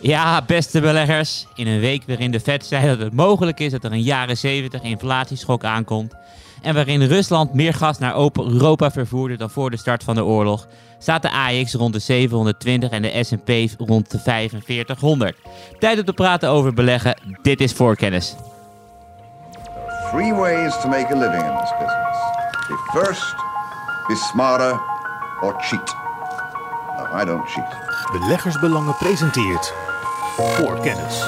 Ja, beste beleggers. In een week waarin de Fed zei dat het mogelijk is dat er een jaren 70 inflatieschok aankomt. En waarin Rusland meer gas naar Europa vervoerde dan voor de start van de oorlog, staat de AX rond de 720 en de SP rond de 4500. Tijd om te praten over beleggen. Dit is voorkennis. Three ways to make a living in this business. Be first, be smarter, or cheat. No, I don't cheat. Beleggersbelangen presenteert voor kennis.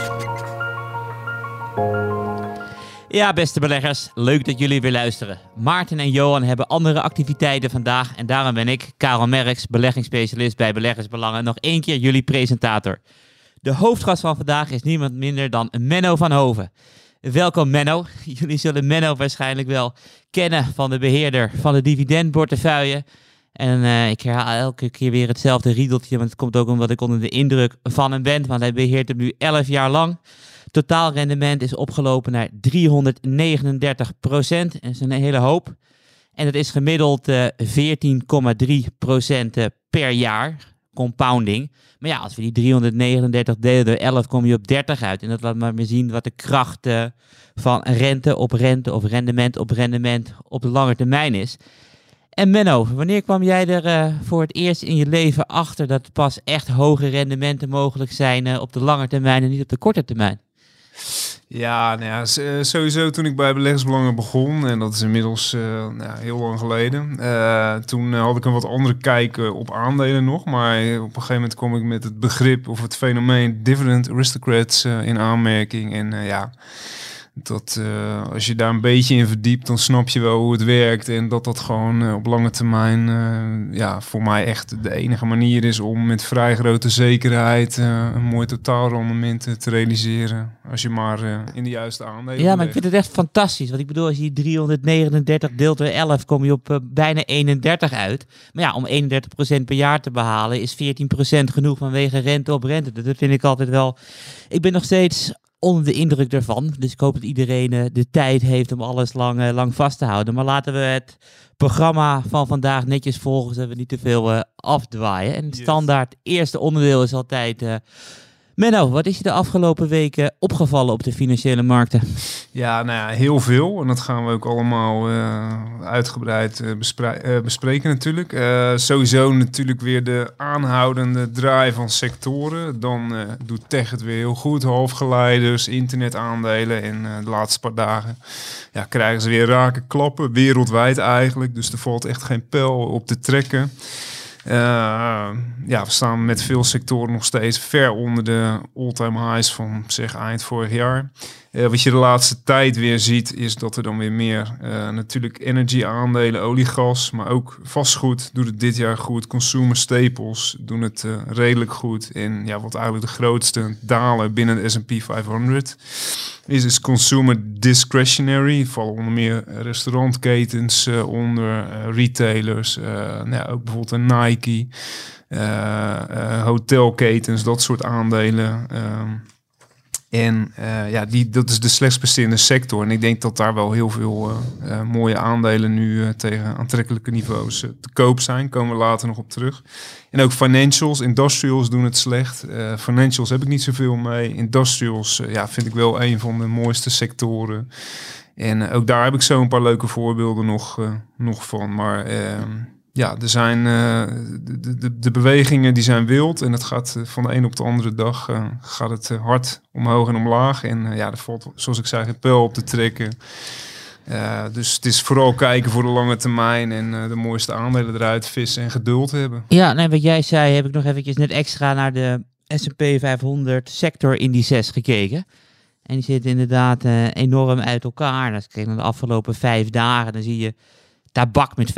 Ja, beste beleggers, leuk dat jullie weer luisteren. Maarten en Johan hebben andere activiteiten vandaag en daarom ben ik, Karel Merks, beleggingsspecialist bij Beleggersbelangen, nog één keer jullie presentator. De hoofdgast van vandaag is niemand minder dan Menno van Hoven. Welkom Menno. Jullie zullen Menno waarschijnlijk wel kennen van de beheerder van de dividendportefeuille. En uh, ik herhaal elke keer weer hetzelfde riedeltje, want het komt ook omdat ik onder de indruk van hem ben, want hij beheert hem nu 11 jaar lang. Totaalrendement is opgelopen naar 339 procent. En dat is een hele hoop. En dat is gemiddeld uh, 14,3 procent per jaar. Compounding. Maar ja, als we die 339 delen door 11, kom je op 30 uit. En dat laat maar weer zien wat de kracht van rente op rente of rendement op rendement op de lange termijn is. En Menno, wanneer kwam jij er uh, voor het eerst in je leven achter dat pas echt hoge rendementen mogelijk zijn uh, op de lange termijn en niet op de korte termijn? Ja, nou ja, sowieso toen ik bij beleggersbelangen begon, en dat is inmiddels nou, heel lang geleden, toen had ik een wat andere kijk op aandelen nog. Maar op een gegeven moment kom ik met het begrip of het fenomeen dividend aristocrats in aanmerking. En ja, dat uh, als je daar een beetje in verdiept, dan snap je wel hoe het werkt. En dat dat gewoon uh, op lange termijn uh, ja, voor mij echt de enige manier is om met vrij grote zekerheid een mooi totaalrendement te realiseren. Als je maar in de juiste aandelen. Ja, maar ik vind het echt fantastisch. Want ik bedoel, als je 339 deelt door 11, kom je op bijna 31 uit. Maar ja, om 31% per jaar te behalen is 14% genoeg vanwege rente op rente. Dat vind ik altijd wel. Ik ben nog steeds onder de indruk ervan. Dus ik hoop dat iedereen uh, de tijd heeft om alles lang, uh, lang vast te houden. Maar laten we het programma van vandaag netjes volgen, zodat we niet te veel uh, afdwaaien. En standaard eerste onderdeel is altijd Menno, wat is je de afgelopen weken opgevallen op de financiële markten? Ja, nou ja, heel veel. En dat gaan we ook allemaal uh, uitgebreid bespre uh, bespreken natuurlijk. sowieso natuurlijk weer de aanhoudende draai van sectoren. Dan doet tech het weer heel goed. Halfgeleiders, internetaandelen. En de laatste paar dagen ja, krijgen ze weer rake klappen. Wereldwijd eigenlijk. Dus er valt echt geen pijl op te trekken. Uh, ja, we staan met veel sectoren nog steeds ver onder de all-time highs van zeg eind vorig jaar. Uh, wat je de laatste tijd weer ziet, is dat er dan weer meer uh, natuurlijk energy aandelen, olie, gas, maar ook vastgoed doet het dit jaar goed. Consumer staples doen het redelijk goed. En ja, wat eigenlijk de grootste dalen binnen de S&P 500 is, is consumer discretionary. Vallen onder meer restaurantketens onder, retailers, nou ook bijvoorbeeld een Nike, hotelketens, dat soort aandelen. Um, en uh, ja, die, dat is de slechtst presterende sector. En ik denk dat daar wel heel veel uh, uh, mooie aandelen nu tegen aantrekkelijke niveaus te koop zijn. Komen we later nog op terug. En ook financials, industrials doen het slecht. financials heb ik niet zoveel mee. Industrials ja, vind ik wel een van de mooiste sectoren. En ook daar heb ik zo een paar leuke voorbeelden nog, nog van. Maar ehm, ja, er zijn uh, de, de, de, bewegingen die zijn wild en het gaat uh, van de een op de andere dag uh, gaat het hard omhoog en omlaag. En ja, er valt, zoals ik zei, een pijl op te trekken. dus het is vooral kijken voor de lange termijn en de mooiste aandelen eruit vissen en geduld hebben. Ja, nee, wat jij zei, heb ik nog eventjes net extra naar de S&P 500 sector indices gekeken. En die zitten inderdaad enorm uit elkaar. Als ik kijk naar de afgelopen vijf dagen, dan zie je tabak met 5%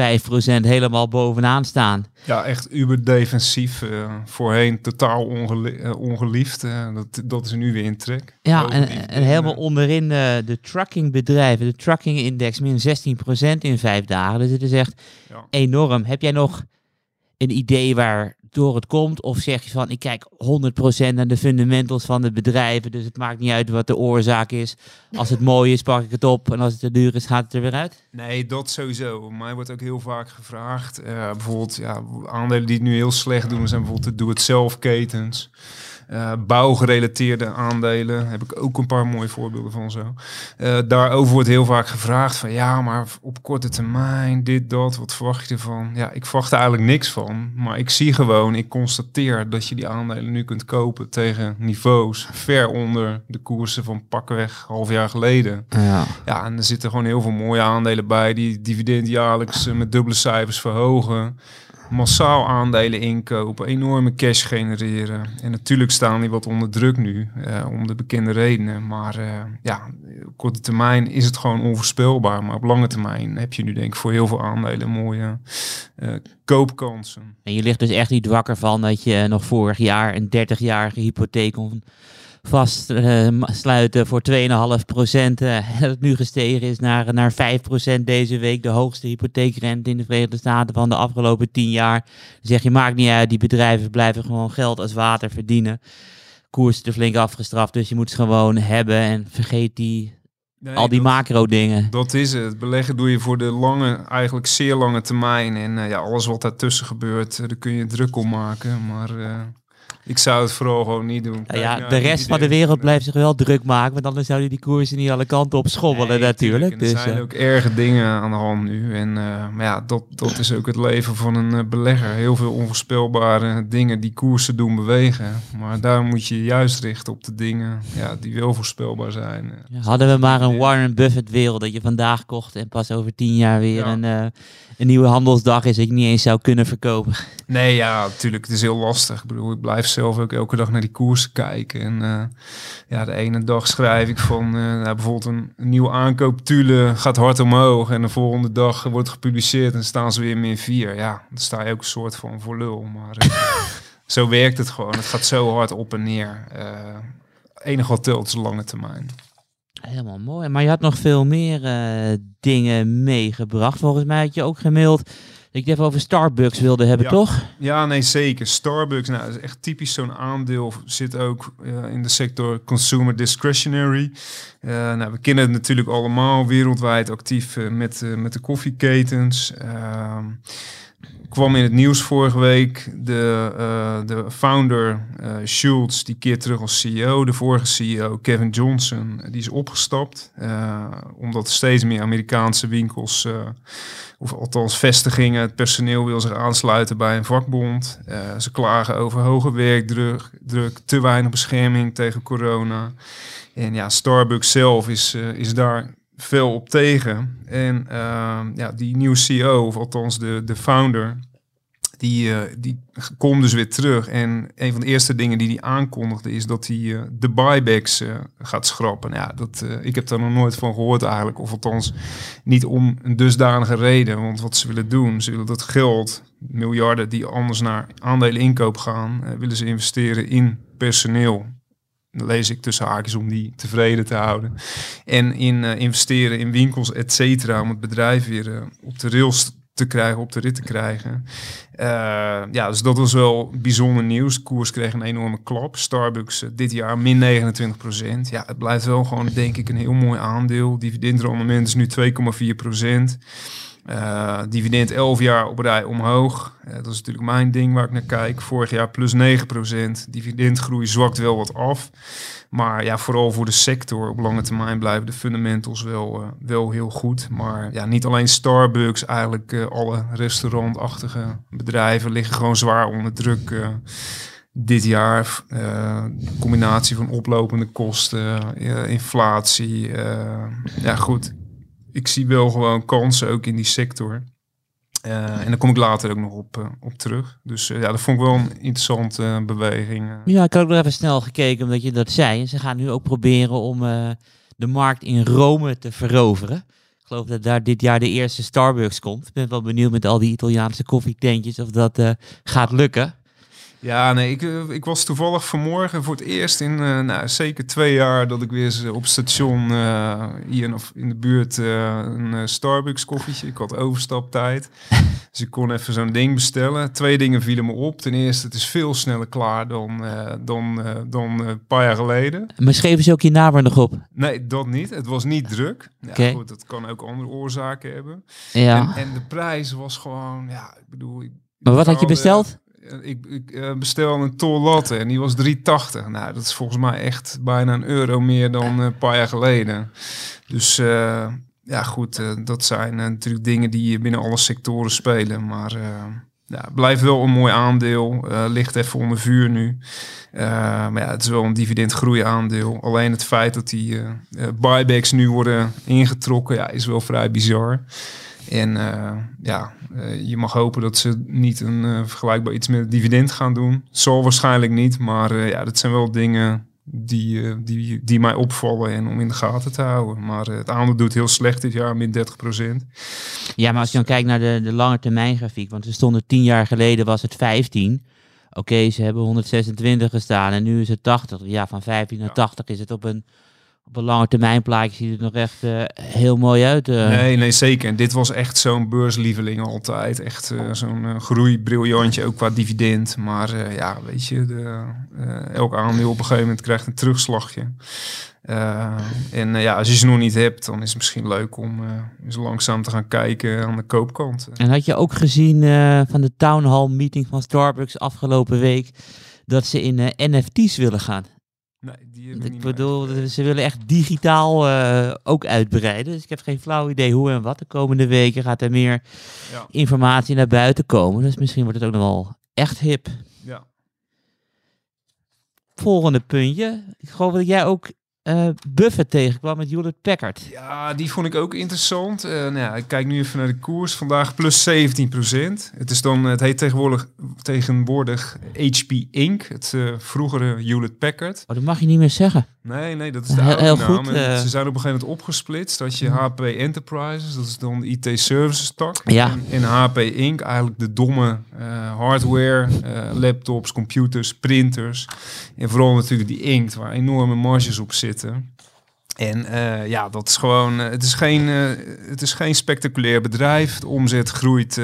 helemaal bovenaan staan. Ja, echt uber defensief. Uh, voorheen totaal uh, ongeliefd. Uh, dat, dat is nu weer in trek. Ja, en, en, helemaal onderin de, truckingbedrijven. De trucking index min 16% in vijf dagen. Dus het is echt ja. enorm. Heb jij nog een idee waar door het komt? Of zeg je van, ik kijk 100% naar de fundamentals van de bedrijven, dus het maakt niet uit wat de oorzaak is. Als het mooi is, pak ik het op en als het te duur is, gaat het er weer uit? Nee, dat sowieso. Mij wordt ook heel vaak gevraagd. Uh, bijvoorbeeld, ja, aandelen die het nu heel slecht doen, zijn bijvoorbeeld de do-it-zelf ketens. Uh, bouwgerelateerde aandelen heb ik ook een paar mooie voorbeelden van zo. Uh, daarover wordt heel vaak gevraagd van ja, maar op korte termijn, dit, dat, wat verwacht je ervan? Ja, ik verwacht er eigenlijk niks van, maar ik zie gewoon, ik constateer dat je die aandelen nu kunt kopen tegen niveaus ver onder de koersen van pakweg half jaar geleden. Ja, ja en er zitten gewoon heel veel mooie aandelen bij die dividend jaarlijks met dubbele cijfers verhogen massaal aandelen inkopen, enorme cash genereren. En natuurlijk staan die wat onder druk nu, uh, om de bekende redenen. Maar uh, ja, op korte termijn is het gewoon onvoorspelbaar. Maar op lange termijn heb je nu denk ik voor heel veel aandelen mooie uh, koopkansen. En je ligt dus echt niet wakker van dat je nog vorig jaar een 30-jarige hypotheek kon vastsluiten uh, voor 2,5 procent. Uh, het nu gestegen is naar, naar 5 procent deze week. De hoogste hypotheekrente in de Verenigde Staten van de afgelopen 10 jaar. Dan zeg je, maakt niet uit, die bedrijven blijven gewoon geld als water verdienen. Koers te flink afgestraft, dus je moet ze gewoon hebben. En vergeet die Nee, al die macro dingen. Dat is het. Beleggen doe je voor de lange, eigenlijk zeer lange termijn. En uh, ja, alles wat daartussen gebeurt, uh, daar kun je druk om maken. Maar uh, ik zou het vooral gewoon niet doen. Nou ja, de rest van de wereld blijft zich wel druk maken, want anders zouden die koersen niet alle kanten op schommelen natuurlijk. Dus, er zijn uh, ook erge dingen aan de hand nu. En uh, maar ja, dat, dat is ook het leven van een uh, belegger. Heel veel onvoorspelbare dingen die koersen doen bewegen. Maar daar moet je juist richten op de dingen ja, die wel voorspelbaar zijn. Ja, hadden we maar een Warren Buffett wereld dat je vandaag kocht en pas over tien jaar weer een, een nieuwe handelsdag is, ik niet eens zou kunnen verkopen. Nee, ja, natuurlijk. Het is heel lastig. Ik bedoel, ik blijf zelf ook elke dag naar die koersen kijken. En uh, ja, de ene dag schrijf ik van uh, nou, bijvoorbeeld een, een nieuwe aankoop Tule gaat hard omhoog. En de volgende dag wordt gepubliceerd en staan ze weer min 4. Ja, dan sta je ook een soort van voor lul. Maar uh, zo werkt het gewoon. Het gaat zo hard op en neer. enig wat telt is lange termijn. Helemaal mooi. Maar je had nog veel meer dingen meegebracht. Volgens mij had je ook gemaild ik even over Starbucks wilde hebben, toch? Ja, nee, zeker. Starbucks, nou, is echt typisch zo'n aandeel. Zit ook uh, in de sector consumer discretionary. Uh, nou, we kennen het natuurlijk allemaal wereldwijd actief uh, met, met de koffieketens. Kwam in het nieuws vorige week. De, uh, de founder uh, Schultz, die keert terug als CEO. De vorige CEO, Kevin Johnson, die is opgestapt. Uh, omdat steeds meer Amerikaanse winkels, of althans vestigingen, het personeel wil zich aansluiten bij een vakbond. ze klagen over hoge werkdruk, druk, te weinig bescherming tegen corona. En ja, Starbucks zelf is, is daar veel op tegen. En uh, ja, die nieuwe CEO, of althans de, de founder, die, uh, die komt dus weer terug. En een van de eerste dingen die hij aankondigde is dat hij uh, de buybacks uh, gaat schrappen. Ja, dat, ik heb daar nog nooit van gehoord eigenlijk. Of althans niet om een dusdanige reden. Want wat ze willen doen, ze willen dat geld, miljarden die anders naar aandelen inkoop gaan, willen ze investeren in personeel lees ik tussen haakjes om die tevreden te houden. En in uh, investeren in winkels, et cetera, om het bedrijf weer uh, op de rails te krijgen, op de rit te krijgen. Uh, ja, dus dat was wel bijzonder nieuws. De koers kreeg een enorme klap. Starbucks dit jaar min 29 procent. Ja, het blijft wel gewoon, denk ik, een heel mooi aandeel. Dividendrendement is nu 2,4 procent. Uh, dividend 11 jaar op rij omhoog. Uh, dat is natuurlijk mijn ding waar ik naar kijk. Vorig jaar plus 9%. Dividendgroei zwakt wel wat af. Maar ja, vooral voor de sector op lange termijn blijven de fundamentals wel, uh, wel heel goed. Maar ja, niet alleen Starbucks, eigenlijk alle restaurantachtige bedrijven liggen gewoon zwaar onder druk dit jaar. combinatie van oplopende kosten, inflatie. ja, goed ik zie wel gewoon kansen ook in die sector. Uh, en daar kom ik later ook nog op, uh, op terug. Dus uh, ja, dat vond ik wel een interessante beweging. Ja, ik had ook nog even snel gekeken omdat je dat zei. Ze gaan nu ook proberen om de markt in Rome te veroveren. Ik geloof dat daar dit jaar de eerste Starbucks komt. Ik ben wel benieuwd met al die Italiaanse koffietentjes of dat gaat lukken. Ja, nee, ik, eh, ik was toevallig vanmorgen voor het eerst in uh, nou, zeker twee jaar dat ik weer op station uh, hier in, in de buurt uh, een Starbucks koffietje. Ik had overstaptijd. dus ik kon even zo'n ding bestellen. Twee dingen vielen me op. Ten eerste, het is veel sneller klaar dan, dan, dan een paar jaar geleden. Maar schreven ze ook je naam er nog op? Nee, dat niet. Het was niet druk. Ja, okay. goed, dat kan ook andere oorzaken hebben. Ja. En, en de prijs was gewoon, ja, ik bedoel... Maar wat had je besteld? Ik, ik eh, bestel een tol latte en die was 3,80. Nou, dat is volgens mij echt bijna een euro meer dan een paar jaar geleden. Dus eh, ja, goed, eh, dat zijn natuurlijk dingen die binnen alle sectoren spelen. Maar ja, blijft wel een mooi aandeel. Ligt even onder vuur nu. Maar ja, het is wel een dividendgroei aandeel. Alleen het feit dat die buybacks nu worden ingetrokken, ja, is wel vrij bizar. En eh, ja, eh, je mag hopen dat ze niet een eh, vergelijkbaar iets met dividend gaan doen. Zal waarschijnlijk niet, maar ja, dat zijn wel dingen die, die, die mij opvallen en om in de gaten te houden. Maar het aandeel doet heel slecht dit jaar, min 30% Ja, maar als je dan kijkt naar de, de lange termijn grafiek, want we stonden tien jaar geleden was het 15. Oké, ze hebben 126 gestaan en nu is het 80. Ja, van 15 naar 80 is het op een, op een lange termijn plaatje ziet het nog echt eh, heel mooi uit. eh. Nee, nee, zeker. En dit was echt zo'n beurslieveling altijd. Echt eh, zo'n groeibriljantje, ook qua dividend. Maar ja, weet je, de, elk aandeel op een gegeven moment krijgt een terugslagje. En ja, als je ze nog niet hebt, dan is het misschien leuk om eens langzaam te gaan kijken aan de koopkant. En had je ook gezien van de town hall meeting van Starbucks afgelopen week dat ze in NFT's willen gaan? Die heb ik niet bedoel, ze willen echt digitaal eh, ook uitbreiden. Dus ik heb geen flauw idee hoe en wat. De komende weken gaat er meer Ja. informatie naar buiten komen. Dus misschien wordt het ook nog wel echt hip. Ja. Volgende puntje. Ik geloof dat jij ook eh Buffett tegenkwam met Hewlett Packard. Ja, die vond ik ook interessant. Eh, nou ja, ik kijk nu even naar de koers. Vandaag plus 17% Het is dan, het heet tegenwoordig, tegenwoordig HP Inc. Het eh, vroegere Hewlett Packard. Oh, dat mag je niet meer zeggen. Nee, nee, dat is de Heel- oude heel naam. goed, En. Ze zijn op een gegeven moment opgesplitst. Dat je HP Enterprises, dat is dan de IT services tak. Ja. En, en HP Inc. eigenlijk de domme hardware, laptops, computers, printers. En vooral natuurlijk die inkt, waar enorme marges op zitten. En eh, ja, dat is gewoon, eh, het, is geen, eh, het is geen spectaculair bedrijf. De omzet groeit,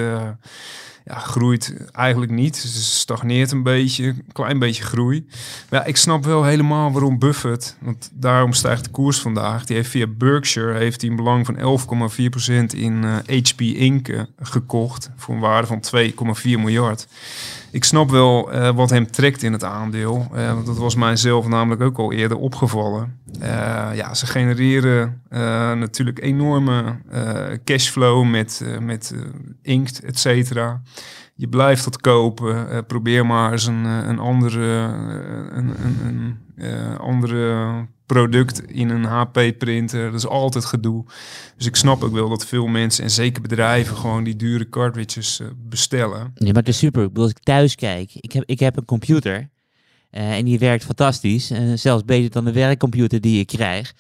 ja, groeit eigenlijk niet. Dus stagneert een beetje, een klein beetje groei. Maar ja, ik snap wel helemaal waarom Buffett, want daarom stijgt de koers vandaag. Die heeft via Berkshire heeft een belang van 11,4% in HP Inc. gekocht voor een waarde van 2,4 miljard. Ik snap wel eh, wat hem trekt in het aandeel. eh, want dat was mijzelf namelijk ook al eerder opgevallen. Eh, ja, ze genereren natuurlijk enorme cashflow met, met inkt, et cetera. Je blijft dat kopen. Probeer maar eens een, een andere, een, een, een eh, andere product in een HP-printer. Dat is altijd gedoe. Dus ik snap ook wel dat veel mensen en zeker bedrijven gewoon die dure cartridges eh, bestellen. Nee, maar het is super. Ik bedoel, als ik thuis kijk, ik heb, ik heb een computer eh, en die werkt fantastisch. eh, zelfs beter dan de werkcomputer die ik krijg.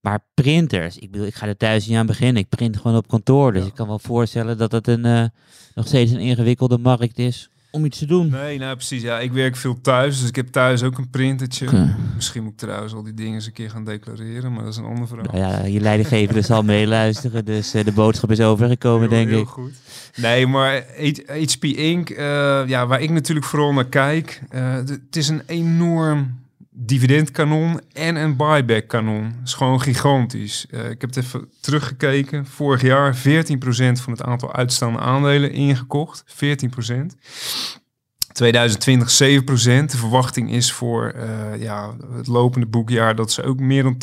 Maar printers, ik bedoel, ik ga er thuis niet aan beginnen. Ik print gewoon op kantoor. Dus Ja. ik kan wel voorstellen dat het een, nog steeds een ingewikkelde markt is om iets te doen. Nee, nou precies. Ja, ik werk veel thuis, dus ik heb thuis ook een printertje. Misschien moet ik trouwens al die dingen eens een keer gaan declareren, maar dat is een andere vraag. Nou ja, je leidinggevende zal meeluisteren, dus eh, de boodschap is overgekomen, Heel- denk heel ik. goed. Nee, maar HP Inc., eh, ja, waar ik natuurlijk vooral naar kijk, eh, het is een enorm dividendkanon en een buyback kanon. Het is gewoon gigantisch. Eh, ik heb het even teruggekeken. Vorig jaar 14% van het aantal uitstaande aandelen ingekocht. 14%. 2020 7%. De verwachting is voor eh, ja, het lopende boekjaar dat ze ook meer dan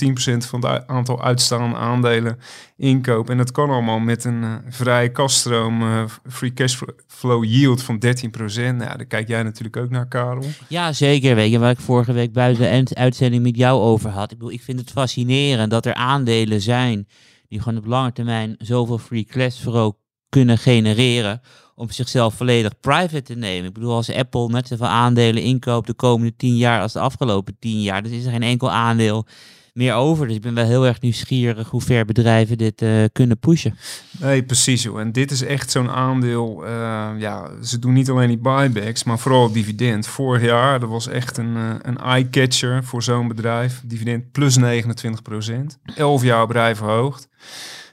10% van het aantal uitstaande aandelen inkopen. En dat kan allemaal met een eh, vrije kaststroom, eh, free cash flow yield van 13%. Nou, daar kijk jij natuurlijk ook naar, Karel. Ja, zeker. Weet je, waar ik vorige week buiten de end- uitzending met jou over had. Ik bedoel, ik vind het fascinerend dat er aandelen zijn die gewoon op lange termijn zoveel free cash flow kunnen genereren om zichzelf volledig private te nemen. Ik bedoel, als Apple net zoveel aandelen inkoopt de komende tien jaar als de afgelopen tien jaar, dan is er geen enkel aandeel meer over. Dus ik ben wel heel erg nieuwsgierig hoe ver bedrijven dit eh, kunnen pushen. Nee, precies. Joh. En dit is echt zo'n aandeel. eh, ja, ze doen niet alleen die buybacks, maar vooral dividend. Vorig jaar, dat was echt een, eh, een eye-catcher voor zo'n bedrijf. Dividend plus 29 procent. Elf jaar rij verhoogd.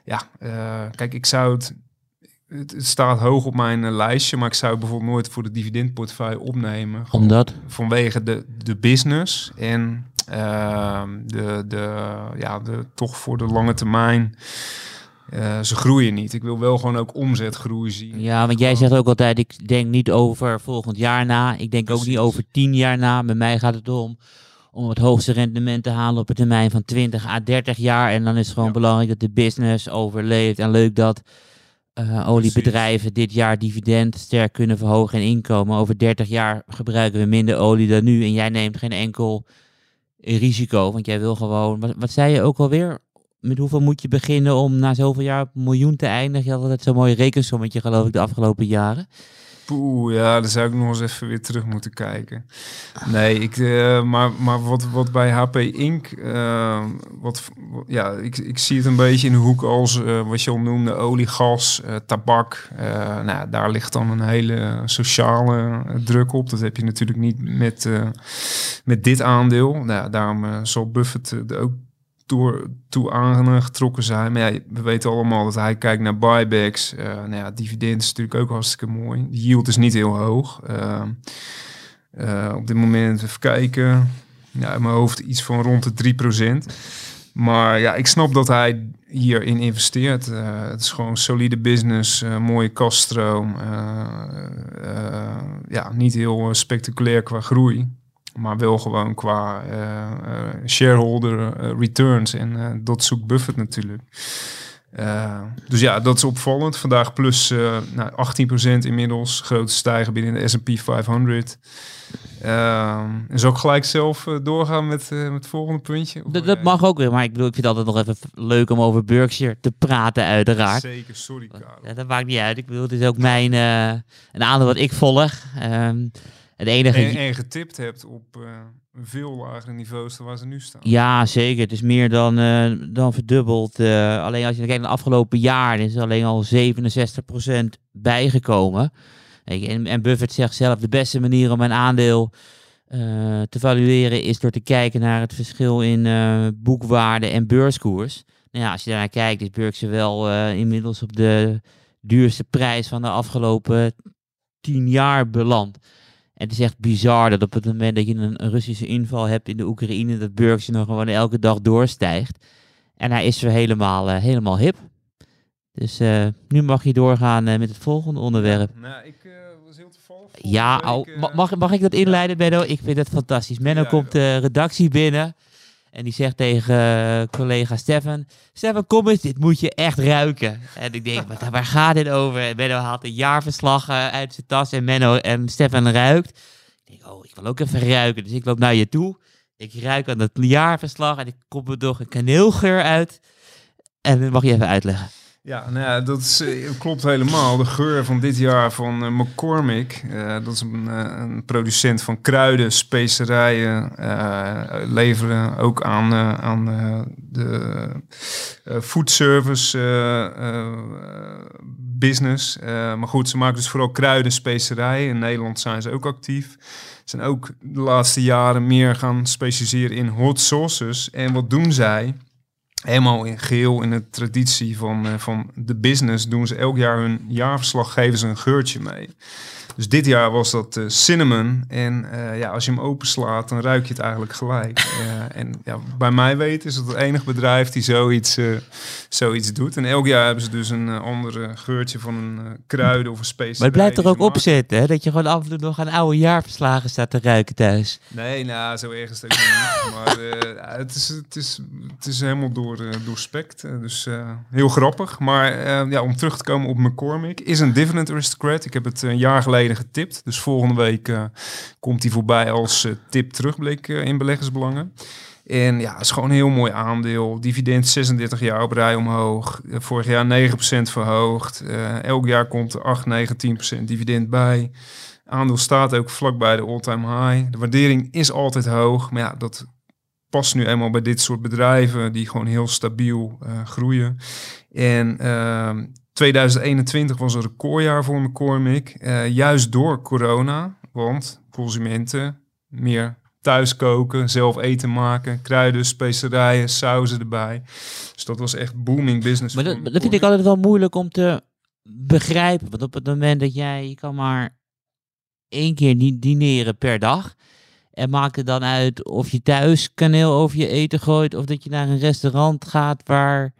Ja, kijk, ik zou het... Het het staat hoog op mijn eh, lijstje, maar ik zou bijvoorbeeld nooit voor de dividendportefeuille opnemen. Omdat? vanwege de, de business en ehm, de, de, ja, de, toch voor de lange termijn eh, ze groeien niet. Ik wil wel gewoon ook omzetgroei zien. Ja, want jij zegt ook altijd, ik denk niet over volgend jaar na. Ik denk ook niet over tien jaar na. Bij mij gaat het om om het hoogste rendement te halen op een termijn van 20 à 30 jaar. En dan is het gewoon Ja. belangrijk dat de business overleeft. En leuk dat eh, oliebedrijven dit jaar dividend sterk kunnen verhogen en inkomen. Over 30 jaar gebruiken we minder olie dan nu. En jij neemt geen enkel risico, want jij wil gewoon... Wat, wat zei je ook alweer? Met hoeveel moet je beginnen om na zoveel jaar op een miljoen te eindigen? Je had altijd zo'n mooi rekensommetje, geloof ik, de afgelopen jaren. Poeh, ja, daar zou ik nog eens even weer terug moeten kijken. Nee, ik, eh, maar, maar wat, wat bij HP Inc. eh, wat, ja, ik, ik zie het een beetje in de hoek als eh, wat je al noemde, olie, gas, tabak. Nou, daar ligt dan een hele sociale druk op. Dat heb je natuurlijk niet met, met dit aandeel. Nou, daarom zal Buffett ook door, toe aangetrokken zijn. Maar ja, we weten allemaal dat hij kijkt naar buybacks. Eh nou ja, dividend is natuurlijk ook hartstikke mooi. De yield is niet heel hoog. Eh, eh, op dit moment, even kijken. Ja, in mijn hoofd iets van rond de 3%. Maar ja, ik snap dat hij hierin investeert. Eh, het is gewoon solide business, mooie kaststroom. ja, niet heel spectaculair qua groei. Maar wel gewoon qua eh, eh, shareholder eh, returns. En dat zoekt Buffett natuurlijk. Dus ja, dat is opvallend. Vandaag plus nou, 18% inmiddels. Grote stijgen binnen de S&P 500. Ehm, en zal ik gelijk zelf doorgaan met, met het volgende puntje? Of Dat, dat mag ook weer, maar ik bedoel, ik vind het altijd nog even leuk om over Berkshire te praten, uiteraard. Zeker, sorry Karel. Ja, dat maakt niet uit. Ik bedoel, het is ook mijn, een aandeel wat ik volg. Ehm, het enige... En, en getipt hebt op eh, veel lagere niveaus dan waar ze nu staan. Ja, zeker. Het is meer dan, eh, dan verdubbeld. Eh, alleen als je kijkt naar de afgelopen jaar, is er alleen al 67% bijgekomen. En, en Buffett zegt zelf, de beste manier om een aandeel te valueren is door te kijken naar het verschil in boekwaarde en beurskoers. Nou ja, als je daarnaar kijkt, is Berkshire wel inmiddels op de duurste prijs van de afgelopen tien jaar beland. En het is echt bizar dat op het moment dat je een, een Russische inval hebt in de Oekraïne, dat Berkshire nog gewoon elke dag doorstijgt. En hij is weer helemaal, eh, helemaal hip. Dus eh, nu mag je doorgaan eh, met het volgende onderwerp. Nou, ik was heel toevallig. Ja, week, eh, mag, mag ik dat inleiden, Benno? Ik vind het fantastisch. Menno Ja, komt de redactie binnen en die zegt tegen eh, collega Stefan... Stefan, kom eens, dit moet je echt ruiken. En ik denk, wat, waar gaat dit over? En Menno haalt een jaarverslag eh, uit zijn tas en, Menno, en Stefan ruikt. Ik denk, oh, ik wil ook even ruiken. Dus ik loop naar je toe. Ik ruik aan dat jaarverslag en ik kom er toch een kaneelgeur uit. En dat mag je even uitleggen. Ja, nou ja, dat eh, klopt helemaal. De geur van dit jaar van eh, McCormick, eh, dat is een, een producent van kruiden, specerijen, leveren ook aan, aan de food service eh, business. Maar goed, ze maken dus vooral kruiden, specerijen. In Nederland zijn ze ook actief. Ze zijn ook de laatste jaren meer gaan specialiseren in hot sauces. En wat doen zij? Helemaal in geheel in de traditie van, eh, van de business doen ze elk jaar hun jaarverslag, geven ze een geurtje mee. Dus dit jaar was dat eh, cinnamon. En eh, ja, als je hem openslaat, dan ruik je het eigenlijk gelijk. Eh, en ja, bij mij weten is het het enige bedrijf die zoiets, eh, zoiets doet. En elk jaar hebben ze dus een uh, ander geurtje van een uh, kruiden of een specie. Maar het blijft er ook op zitten, hè? Dat je gewoon af en toe nog aan oude jaarverslagen staat te ruiken thuis. Nee, nou, zo erg is het ook niet. Maar uh, het, is, het, is, het is helemaal door, uh, doorspekt. dus uh, heel grappig. Maar uh, ja, om terug te komen op McCormick. Is een dividend aristocrat. Ik heb het een jaar geleden getipt. Dus volgende week uh, komt hij voorbij als uh, tip terugblik uh, in beleggersbelangen. En ja, het is gewoon een heel mooi aandeel. Dividend 36 jaar op rij omhoog. Vorig jaar 9% verhoogd. Elk jaar komt er 8, 9, 10% dividend bij. Aandeel staat ook vlakbij de all-time high. De waardering is altijd hoog. Maar ja, dat past nu eenmaal bij dit soort bedrijven die gewoon heel stabiel groeien. En uh, 2021 was een recordjaar voor McCormick. Uh, juist door corona. Want consumenten meer thuis koken, zelf eten maken, kruiden, specerijen, sauzen erbij. Dus dat was echt booming business. Maar dat, dat vind ik altijd wel moeilijk om te begrijpen. Want op het moment dat jij, je kan maar één keer dineren per dag. En maakt het dan uit of je thuis kaneel over je eten gooit. Of dat je naar een restaurant gaat waar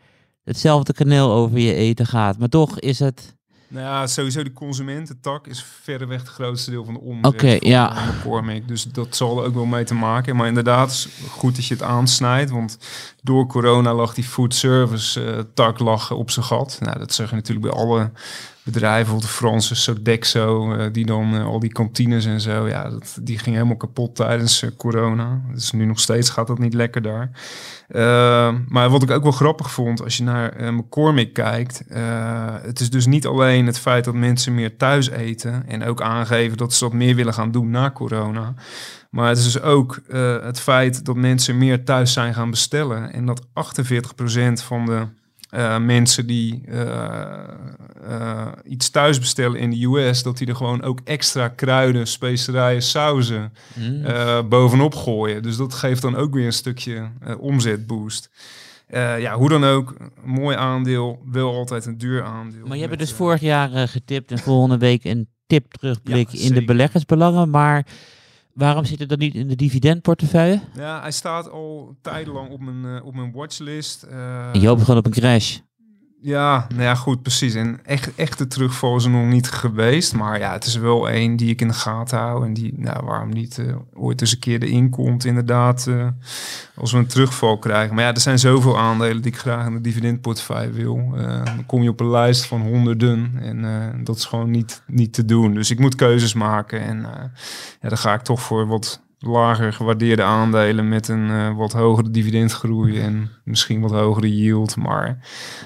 hetzelfde kaneel over je eten gaat. Maar toch is het... Nou ja, sowieso de consumententak is verreweg het grootste deel van de omzet. Oké, van, ja. McCormick. Dus dat zal er ook wel mee te maken. Maar inderdaad, is goed dat je het aansnijdt. Want door corona lag die food service eh, tak lag op zijn gat. Nou, dat zeg je natuurlijk bij alle bedrijven. De Franse Sodexo, eh, die dan eh, al die kantines en zo. Ja, dat, die ging helemaal kapot tijdens eh, corona. Dus nu nog steeds gaat dat niet lekker daar. Uh, maar wat ik ook wel grappig vond, als je naar uh, McCormick kijkt, uh, het is dus niet alleen het feit dat mensen meer thuis eten en ook aangeven dat ze dat meer willen gaan doen na corona. Maar het is dus ook het feit dat mensen meer thuis zijn gaan bestellen en dat 48% van de mensen die iets thuis bestellen in de US, dat die er gewoon ook extra kruiden, specerijen, sauzen Mm. bovenop gooien. Dus dat geeft dan ook weer een stukje omzetboost. Ja, hoe dan ook, mooi aandeel, wel altijd een duur aandeel. Maar je hebt dus vorig jaar getipt en volgende week een tip terugblik ja, in de beleggersbelangen. Maar waarom zit het dan niet in de dividendportefeuille? Ja, hij staat al tijdenlang op mijn, op mijn watchlist. en je hoopt gewoon op een crash. Ja, nou ja, goed, precies. En echt, echte terugval is er nog niet geweest. Maar ja, het is wel één die ik in de gaten hou. En die, nou, waarom niet uh, ooit eens een keer erin komt, inderdaad, uh, als we een terugval krijgen. Maar ja, er zijn zoveel aandelen die ik graag in de dividendportefeuille wil. Uh, dan kom je op een lijst van honderden. En dat is gewoon niet, niet te doen. Dus ik moet keuzes maken. En ja, dan ga ik toch voor wat lager gewaardeerde aandelen met een uh, wat hogere dividendgroei en misschien wat hogere yield. Maar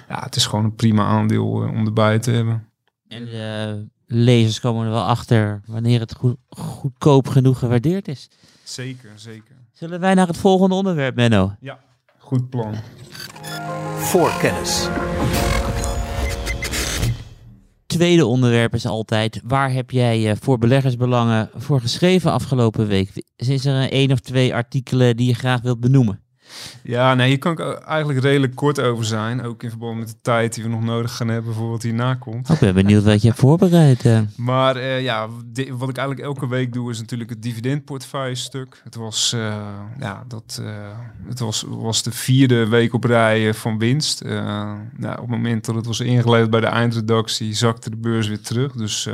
ja, het is gewoon een prima aandeel uh, om erbij te hebben. En de lezers komen er wel achter wanneer het goed, goedkoop genoeg gewaardeerd is. Zeker, zeker. Zullen wij naar het volgende onderwerp, Menno? Ja, goed plan. Voor kennis tweede onderwerp is altijd, waar heb jij uh, voor beleggersbelangen voor geschreven afgelopen week? Is er een één of twee artikelen die je graag wilt benoemen? Ja, nee, hier kan ik eigenlijk redelijk kort over zijn. Ook in verband met de tijd die we nog nodig gaan hebben voor wat hierna komt. Oh, ik ben benieuwd wat je hebt voorbereid. Uh. Maar uh, ja, wat ik eigenlijk elke week doe is natuurlijk het dividendportefeuille stuk. Het was, uh, ja, dat, het was, was de vierde week op rij van winst. nou, op het moment dat het was ingeleverd bij de eindredactie zakte de beurs weer terug. Dus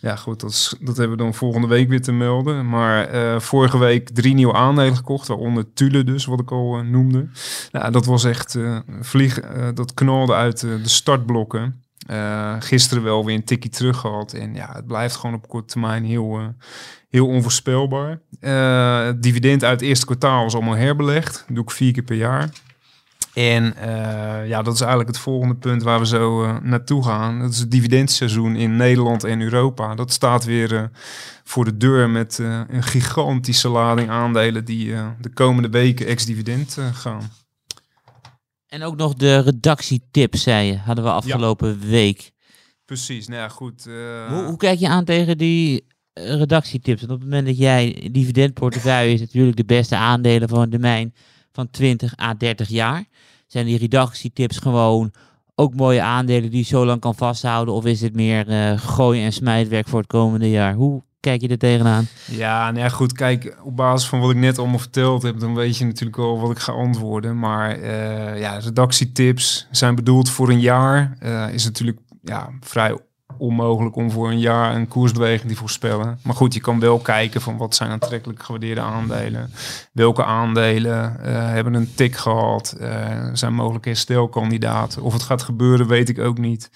ja, goed, dat, is, dat hebben we dan volgende week weer te melden. Maar vorige week drie nieuwe aandelen gekocht, waaronder Tule dus, wat ik uh, noemde. Nou, dat was echt uh, vlieg, uh, dat knalde uit de startblokken. gisteren wel weer een tikkie terug gehad. En ja, het blijft gewoon op korte termijn heel, heel onvoorspelbaar. het dividend uit het eerste kwartaal is allemaal herbelegd. Dat doe ik vier keer per jaar. En uh, ja, dat is eigenlijk het volgende punt waar we zo uh, naartoe gaan. Dat is het dividendseizoen in Nederland en Europa. Dat staat weer uh, voor de deur met een gigantische lading aandelen die de komende weken ex-dividend gaan. En ook nog de redactietips, zei je, hadden we afgelopen ja. week. Precies, nou ja, goed. Hoe, hoe, kijk je aan tegen die redactietips? Want op het moment dat jij dividendportefeuille is natuurlijk de beste aandelen van een domein van 20 à 30 jaar. Zijn die redactietips gewoon ook mooie aandelen die je zo lang kan vasthouden? Of is het meer uh, gooien en smijtwerk voor het komende jaar? Hoe kijk je er tegenaan? Ja, nou ja, goed. Kijk, op basis van wat ik net allemaal verteld heb, dan weet je natuurlijk al wat ik ga antwoorden. Maar uh, ja, redactietips zijn bedoeld voor een jaar. Uh, is natuurlijk ja, vrij onmogelijk om voor een jaar een koersbeweging te voorspellen. Maar goed, je kan wel kijken van wat zijn aantrekkelijk gewaardeerde aandelen. Welke aandelen uh, hebben een tik gehad? Uh, zijn mogelijke herstelkandidaten? Of het gaat gebeuren, weet ik ook niet.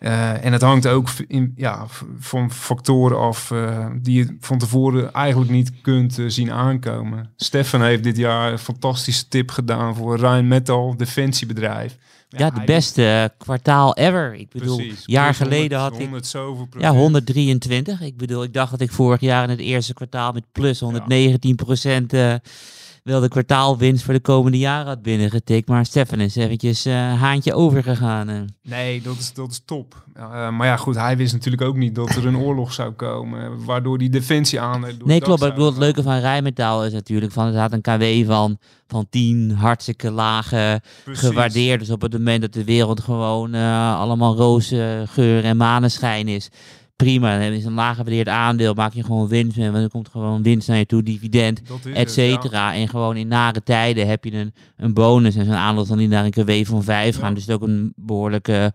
Uh, en het hangt ook in, ja, van factoren af die je van tevoren eigenlijk niet kunt zien aankomen. Stefan heeft dit jaar een fantastische tip gedaan voor Rheinmetall, defensiebedrijf. Ja, de beste uh, kwartaal ever. Ik bedoel, Precies. jaar 100, geleden had 100 ik... Zoveel ja, 123. Ik bedoel, ik dacht dat ik vorig jaar in het eerste kwartaal met plus 119 procent... Uh, wel de kwartaalwinst voor de komende jaren had binnengetikt. Maar Stefan is eventjes uh, haantje overgegaan. Uh. Nee, dat is, dat is top. Uh, maar ja, goed, hij wist natuurlijk ook niet dat er een oorlog zou komen. Waardoor die defensie aan... Nee, klopt. Ik bedoel, het leuke van Rijmetaal is natuurlijk... van er had een KW van, van 10, hartstikke lage Precies. gewaardeerd. Dus op het moment dat de wereld gewoon allemaal roze geur en maneschijn is prima. Dan is een lager aandeel, maak je gewoon winst. En dan komt gewoon winst naar je toe, dividend, et cetera. En gewoon in nare tijden heb je een, een bonus. En zo'n aandeel zal niet naar een KW van 5 gaan. Dus het is ook een behoorlijke,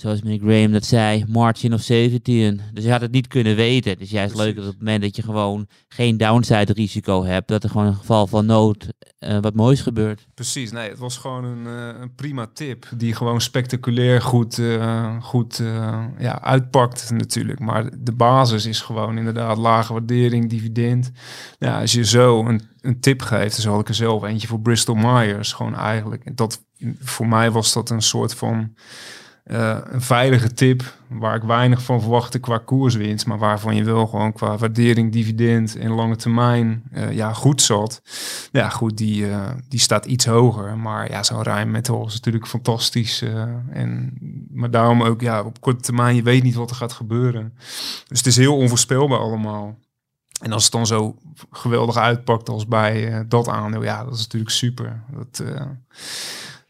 zoals meneer Graham dat zei, margin of safety. in. Dus je had het niet kunnen weten. Dus juist leuk dat op het moment dat je gewoon geen downside risico hebt, dat er gewoon in geval van nood eh, wat moois gebeurt. Precies, nee, het was gewoon een, eh, een prima tip die gewoon spectaculair goed, eh, goed ja, uitpakt natuurlijk. Maar de basis is gewoon inderdaad lage waardering, dividend. Ja, als je zo een, een tip geeft, dan zal ik er zelf eentje voor Bristol Myers gewoon eigenlijk. En dat, voor mij was dat een soort van eh, een veilige tip waar ik weinig van verwachtte qua koerswinst, maar waarvan je wel gewoon qua waardering, dividend en lange termijn eh, ja, goed zat. Ja, goed, die, eh, die staat iets hoger. Maar ja, zo'n Metal is natuurlijk fantastisch. en, maar daarom ook, ja, op korte termijn, je weet niet wat er gaat gebeuren. Dus het is heel onvoorspelbaar allemaal. En als het dan zo geweldig uitpakt als bij dat aandeel, ja, dat is natuurlijk super. Dat,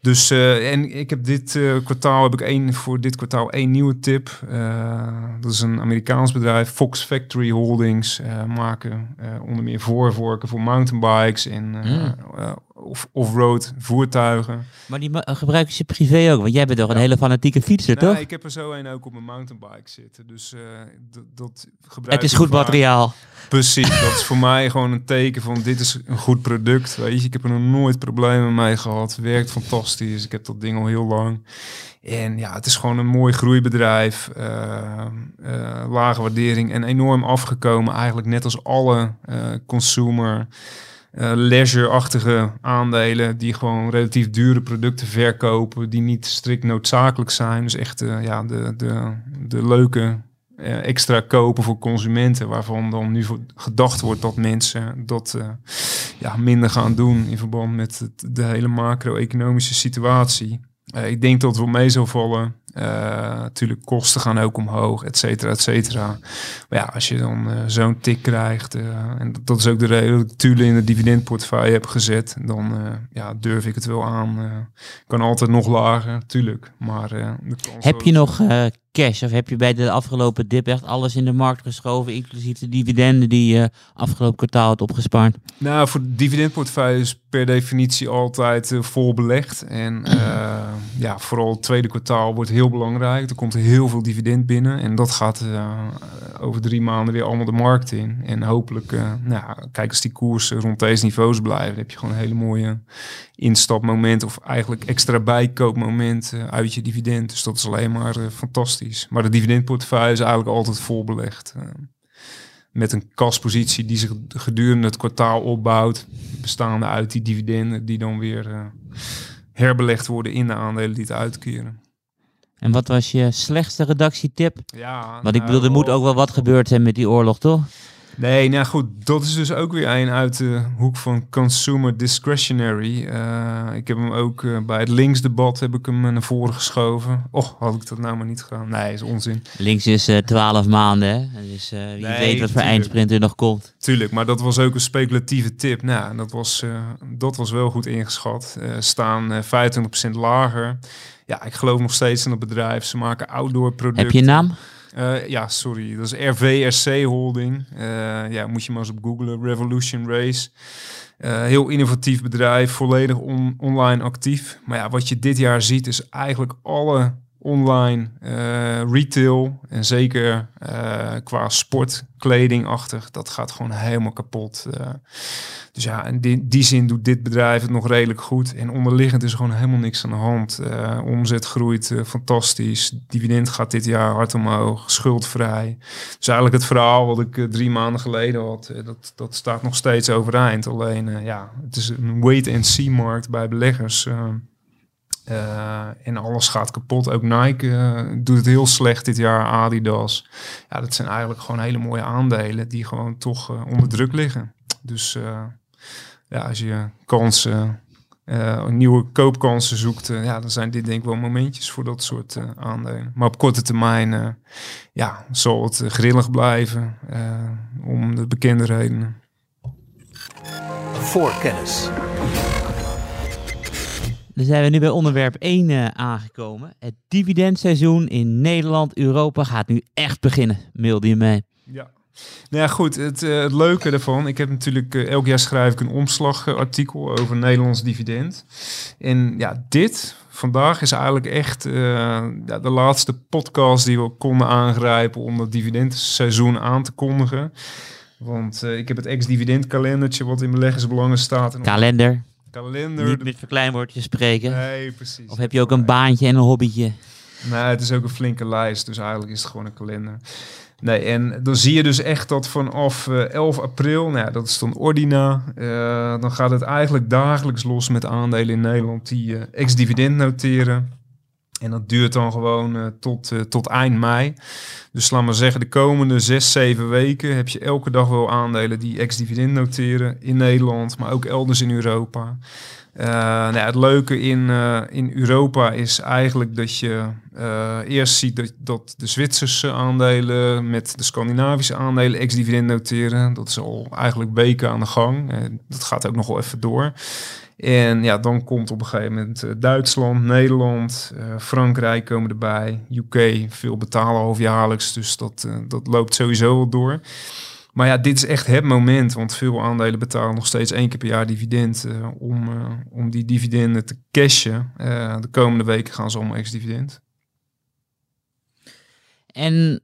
dus eh, en ik heb dit eh, kwartaal heb ik één voor dit kwartaal één nieuwe tip. Eh, dat is een Amerikaans bedrijf, Fox Factory Holdings, maken onder meer voorvorken voor mountainbikes en Mm. Eh, of off-road voertuigen. Maar die ma- gebruik je privé ook, want jij bent toch een hele fanatieke fietser, Nou, toch? ik heb er zo een ook op mijn mountainbike zitten, dus eh, dat gebruik Het is goed materiaal. Precies, dat is voor mij gewoon een teken van dit is een goed product. Weet je, ik heb er nog nooit problemen mee gehad. Werkt fantastisch. Ik heb dat ding al heel lang. En ja, het is gewoon een mooi groeibedrijf. eh, eh, lage waardering en enorm afgekomen. Eigenlijk net als alle eh, consumer eh, leisure-achtige aandelen die gewoon relatief dure producten verkopen die niet strikt noodzakelijk zijn. Dus echt eh, ja, de, de, de leuke eh, extra kopen voor consumenten, waarvan dan nu gedacht wordt dat mensen dat ja, minder gaan doen in verband met de hele macro-economische situatie. Ik denk dat wel mee zal vallen. Eh, natuurlijk, kosten gaan ook omhoog, et cetera, et cetera. Maar ja, als je dan eh, zo'n tik krijgt, eh, en dat- is ook de reden dat ik Tule in de dividendportefeuille heb gezet, dan eh, ja, durf ik het wel aan. eh kan altijd nog lager, tuurlijk. Maar, eh, Heb je nog eh, cash of heb je bij de afgelopen dip echt alles in de markt geschoven, inclusief de dividenden die je afgelopen kwartaal had opgespaard? Nou, voor de dividendportefeuille is per definitie altijd eh, vol belegd. En eh, ja, vooral het tweede kwartaal wordt heel belangrijk. Er komt heel veel dividend binnen. En dat gaat eh, over drie maanden weer allemaal de markt in. En hopelijk, nou, kijk als die koersen rond deze niveaus blijven, heb je gewoon een hele mooie instapmoment. Of eigenlijk extra bijkoopmoment eh, uit je dividend. Dus dat is alleen maar eh, fantastisch. Maar de dividendportefeuille is eigenlijk altijd vol belegd. eh met een kaspositie die zich gedurende het kwartaal opbouwt, bestaande uit die dividenden die dan weer herbelegd worden in de aandelen die het uitkeren. En wat was je slechtste redactietip? Ja, Want ik bedoel, er moet ook wel wat gebeurd zijn met die oorlog, toch? Nee, nou goed, dat is dus ook weer een uit de hoek van consumer discretionary. Eh, ik heb hem ook eh, bij het linksdebat heb ik hem naar voren geschoven. Och, had ik dat nou maar niet gedaan. Nee, is onzin. Links is eh 12 maanden, hè? Dus wie Nee, weet wat voor tuurlijk. eindsprint er nog komt. Tuurlijk, maar dat was ook een speculatieve tip. Nou, dat was, dat was wel goed ingeschat. Staan eh 25% lager. Ja, ik geloof nog steeds in het bedrijf. Ze maken outdoor producten. Heb je een naam? Eh, ja, sorry. Dat is RVRC Holding. Eh, ja, moet je maar eens op googlen. Revolution Race. Eh, heel innovatief bedrijf, volledig on- online actief. Maar ja, wat je dit jaar ziet is eigenlijk alle online eh, retail en zeker eh, qua sportkledingachtig, dat gaat gewoon helemaal kapot. Eh, dus ja, in die, zin doet dit bedrijf het nog redelijk goed. En onderliggend is gewoon helemaal niks aan de hand. Omzet groeit fantastisch. Dividend gaat dit jaar hard omhoog. Schuldvrij. Dus eigenlijk het verhaal wat ik drie maanden geleden had, dat, dat staat nog steeds overeind. Alleen ja, het is een wait-and-see markt bij beleggers. Eh. En alles gaat kapot. Ook Nike eh, doet het heel slecht dit jaar. Adidas. Ja, dat zijn eigenlijk gewoon hele mooie aandelen die gewoon toch eh, onder druk liggen. Dus ja, als je kansen, nieuwe koopkansen zoekt, ja, dan zijn dit denk ik wel momentjes voor dat soort aandelen. Maar op korte termijn, ja, zal het grillig blijven om de bekende redenen. Voor kennis. Dan zijn we nu bij onderwerp 1 eh, aangekomen. Het dividendseizoen in Nederland, Europa gaat nu echt beginnen, mailde je mee. Ja. Nou ja, goed. Het, eh, het leuke ervan, ik heb natuurlijk eh, elk jaar schrijf ik een omslagartikel over Nederlands dividend. En ja, dit vandaag is eigenlijk echt ja, de laatste podcast die we konden aangrijpen om het dividendseizoen aan te kondigen. Want ik heb het ex-dividend kalendertje wat in beleggersbelangen staat. En Kalender, kalender. niet met verkleinwoordjes spreken. Nee, precies. Of heb je ook een baantje en een hobbytje? Nee, het is ook een flinke lijst, dus eigenlijk is het gewoon een kalender. Nee, en dan zie je dus echt dat vanaf eh, 11 april, nou ja, dat is dan Ordina, eh, dan gaat het eigenlijk dagelijks los met aandelen in Nederland die eh, ex-dividend noteren. En dat duurt dan gewoon eh, tot, eh, tot eind mei. Dus laat maar zeggen, de komende zes, zeven weken heb je elke dag wel aandelen die ex-dividend noteren in Nederland, maar ook elders in Europa. Eh, nou het leuke in, in Europa is eigenlijk dat je eerst ziet dat, dat de Zwitserse aandelen met de Scandinavische aandelen ex-dividend noteren. Dat is al eigenlijk weken aan de gang. Dat gaat ook nog wel even door. En ja, dan komt op een gegeven moment eh, Duitsland, Nederland, eh, Frankrijk komen erbij, UK, veel betalen halfjaarlijks, dus dat, eh, dat loopt sowieso wel door. Maar ja, dit is echt het moment, want veel aandelen betalen nog steeds één keer per jaar dividend om, om die dividenden te cashen. De komende weken gaan ze allemaal ex-dividend. En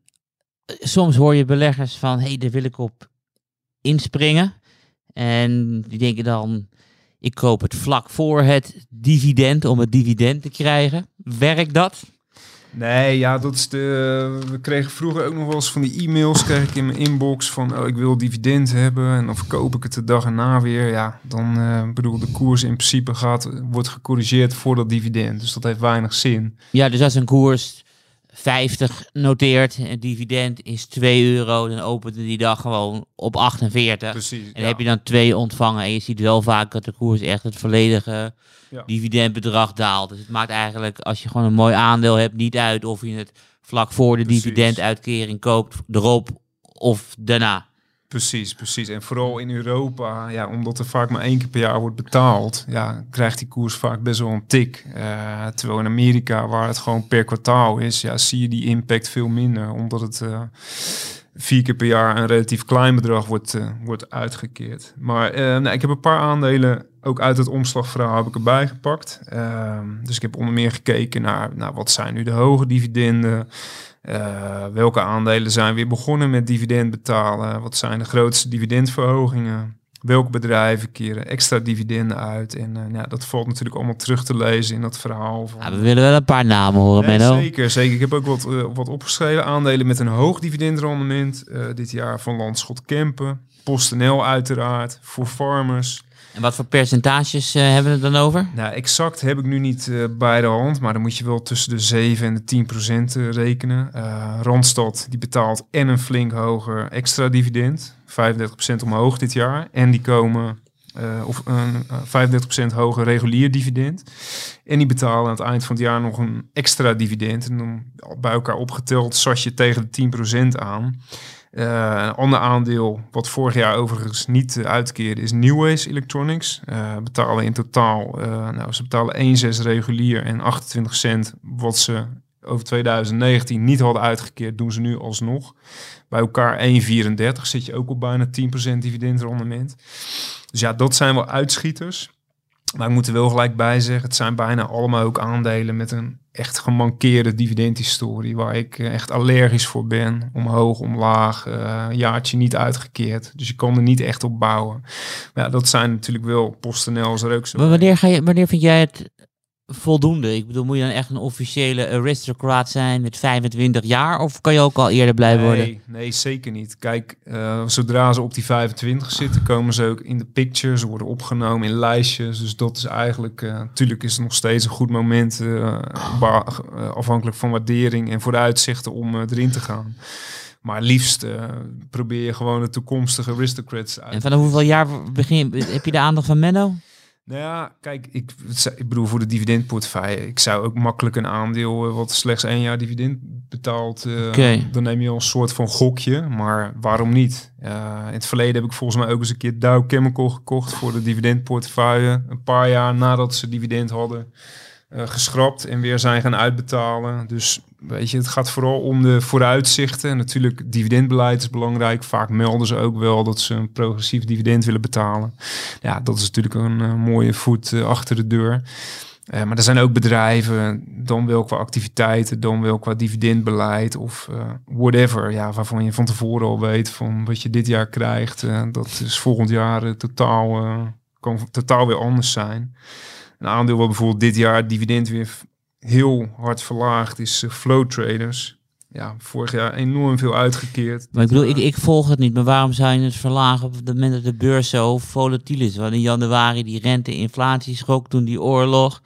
soms hoor je beleggers van, hé, hey, daar wil ik op inspringen. En die denken dan, ik koop het vlak voor het dividend om het dividend te krijgen. Werkt dat? Nee, ja, dat is de. We kregen vroeger ook nog wel eens van die e-mails kreeg ik in mijn inbox van oh, ik wil dividend hebben en dan verkoop ik het de dag erna weer. Ja, dan eh bedoel de koers in principe gaat wordt gecorrigeerd voor dat dividend, dus dat heeft weinig zin. Ja, dus als een koers 50 noteert en het dividend is 2 euro, dan opent die dag gewoon op 48. Precies. En dan heb je dan twee ontvangen en je ziet wel vaak dat de koers echt het volledige Ja. dividendbedrag daalt. Dus het maakt eigenlijk, als je gewoon een mooi aandeel hebt, niet uit of je het vlak voor de Precies. dividenduitkering koopt, erop of daarna. Precies, precies. En vooral in Europa, ja, omdat er vaak maar één keer per jaar wordt betaald, ja, krijgt die koers vaak best wel een tik. Eh, terwijl in Amerika, waar het gewoon per kwartaal is, ja, zie je die impact veel minder, omdat het eh, vier keer per jaar een relatief klein bedrag wordt, eh, wordt uitgekeerd. Maar nou, ik heb een paar aandelen, ook uit het omslagverhaal heb ik erbij gepakt. Ehm, dus ik heb onder meer gekeken naar, wat zijn nu de hoge dividenden, eh, welke aandelen zijn weer begonnen met dividend betalen? Wat zijn de grootste dividendverhogingen? Welke bedrijven keren extra dividenden uit? En eh, nou, ja, dat valt natuurlijk allemaal terug te lezen in dat verhaal. Van, Ja, we willen wel een paar namen horen, Menno. zeker, zeker. Ik heb ook wat, eh, wat opgeschreven. Aandelen met een hoog dividendrendement. dit jaar van Landschot Kempen. PostNL uiteraard. Voor Farmers. En wat voor percentages eh, hebben we het dan over? Nou, exact heb ik nu niet eh, bij de hand, maar dan moet je wel tussen de 7 en de 10 procent eh, rekenen. Randstad die betaalt en een flink hoger extra dividend, 35 procent omhoog dit jaar. En die komen of een eh, 35 procent hoger regulier dividend. En die betalen aan het eind van het jaar nog een extra dividend. En dan bij elkaar opgeteld zat je tegen de 10 procent aan. Eh, een ander aandeel, wat vorig jaar overigens niet uh, uitkeerde, is Newways Electronics. Eh, betalen in totaal, eh, nou, ze betalen 1,6 regulier en 28 cent, wat ze over 2019 niet hadden uitgekeerd, doen ze nu alsnog. Bij elkaar 1,34 zit je ook op bijna 10% dividendrendement. Dus ja, dat zijn wel uitschieters. Maar ik moet er wel gelijk bij zeggen, het zijn bijna allemaal ook aandelen met een echt gemankeerde dividendhistorie, waar ik eh, echt allergisch voor ben. Omhoog, omlaag, eh, jaartje niet uitgekeerd. Dus je kan er niet echt op bouwen. Maar ja, dat zijn natuurlijk wel PostNL is er ook zo. Wanneer, ga je, wanneer vind jij het voldoende? Ik bedoel, moet je dan echt een officiële aristocrat zijn met 25 jaar? Of kan je ook al eerder blij worden? Nee, nee, zeker niet. Kijk, uh, zodra ze op die 25 zitten, komen ze ook in de pictures, ze worden opgenomen in lijstjes. Dus dat is eigenlijk, uh, natuurlijk is het nog steeds een goed moment, uh, afhankelijk van waardering en vooruitzichten om erin te gaan. Maar liefst probeer je gewoon de toekomstige aristocrats uit. En vanaf hoeveel jaar begin, heb je de aandacht van Menno? Nou ja, kijk, ik, ik bedoel voor de dividendportefeuille. Ik zou ook makkelijk een aandeel eh, wat slechts één jaar dividend betaalt. Oké. Dan neem je al een soort van gokje. Maar waarom niet? In het verleden heb ik volgens mij ook eens een keer Dow Chemical gekocht voor de dividendportefeuille. Een paar jaar nadat ze dividend hadden eh, geschrapt en weer zijn gaan uitbetalen. Dus weet je, het gaat vooral om de vooruitzichten. Natuurlijk, dividendbeleid is belangrijk. Vaak melden ze ook wel dat ze een progressief dividend willen betalen. Ja, dat is natuurlijk een eh, mooie voet eh, achter de deur. Maar er zijn ook bedrijven, dan wel qua activiteiten, dan wel qua dividendbeleid of whatever. Ja, waarvan je van tevoren al weet van wat je dit jaar krijgt. dat is volgend jaar totaal, kan totaal weer anders zijn. Een aandeel wat bijvoorbeeld dit jaar dividend weer heel hard verlaagd is eh, Flow Traders. Ja, vorig jaar enorm veel uitgekeerd. Maar ik bedoel, ik, ik volg het niet. Maar waarom zou je het verlagen op het moment dat de beurs zo volatiel is? Want in januari die rente-inflatie schrok, toen die oorlog.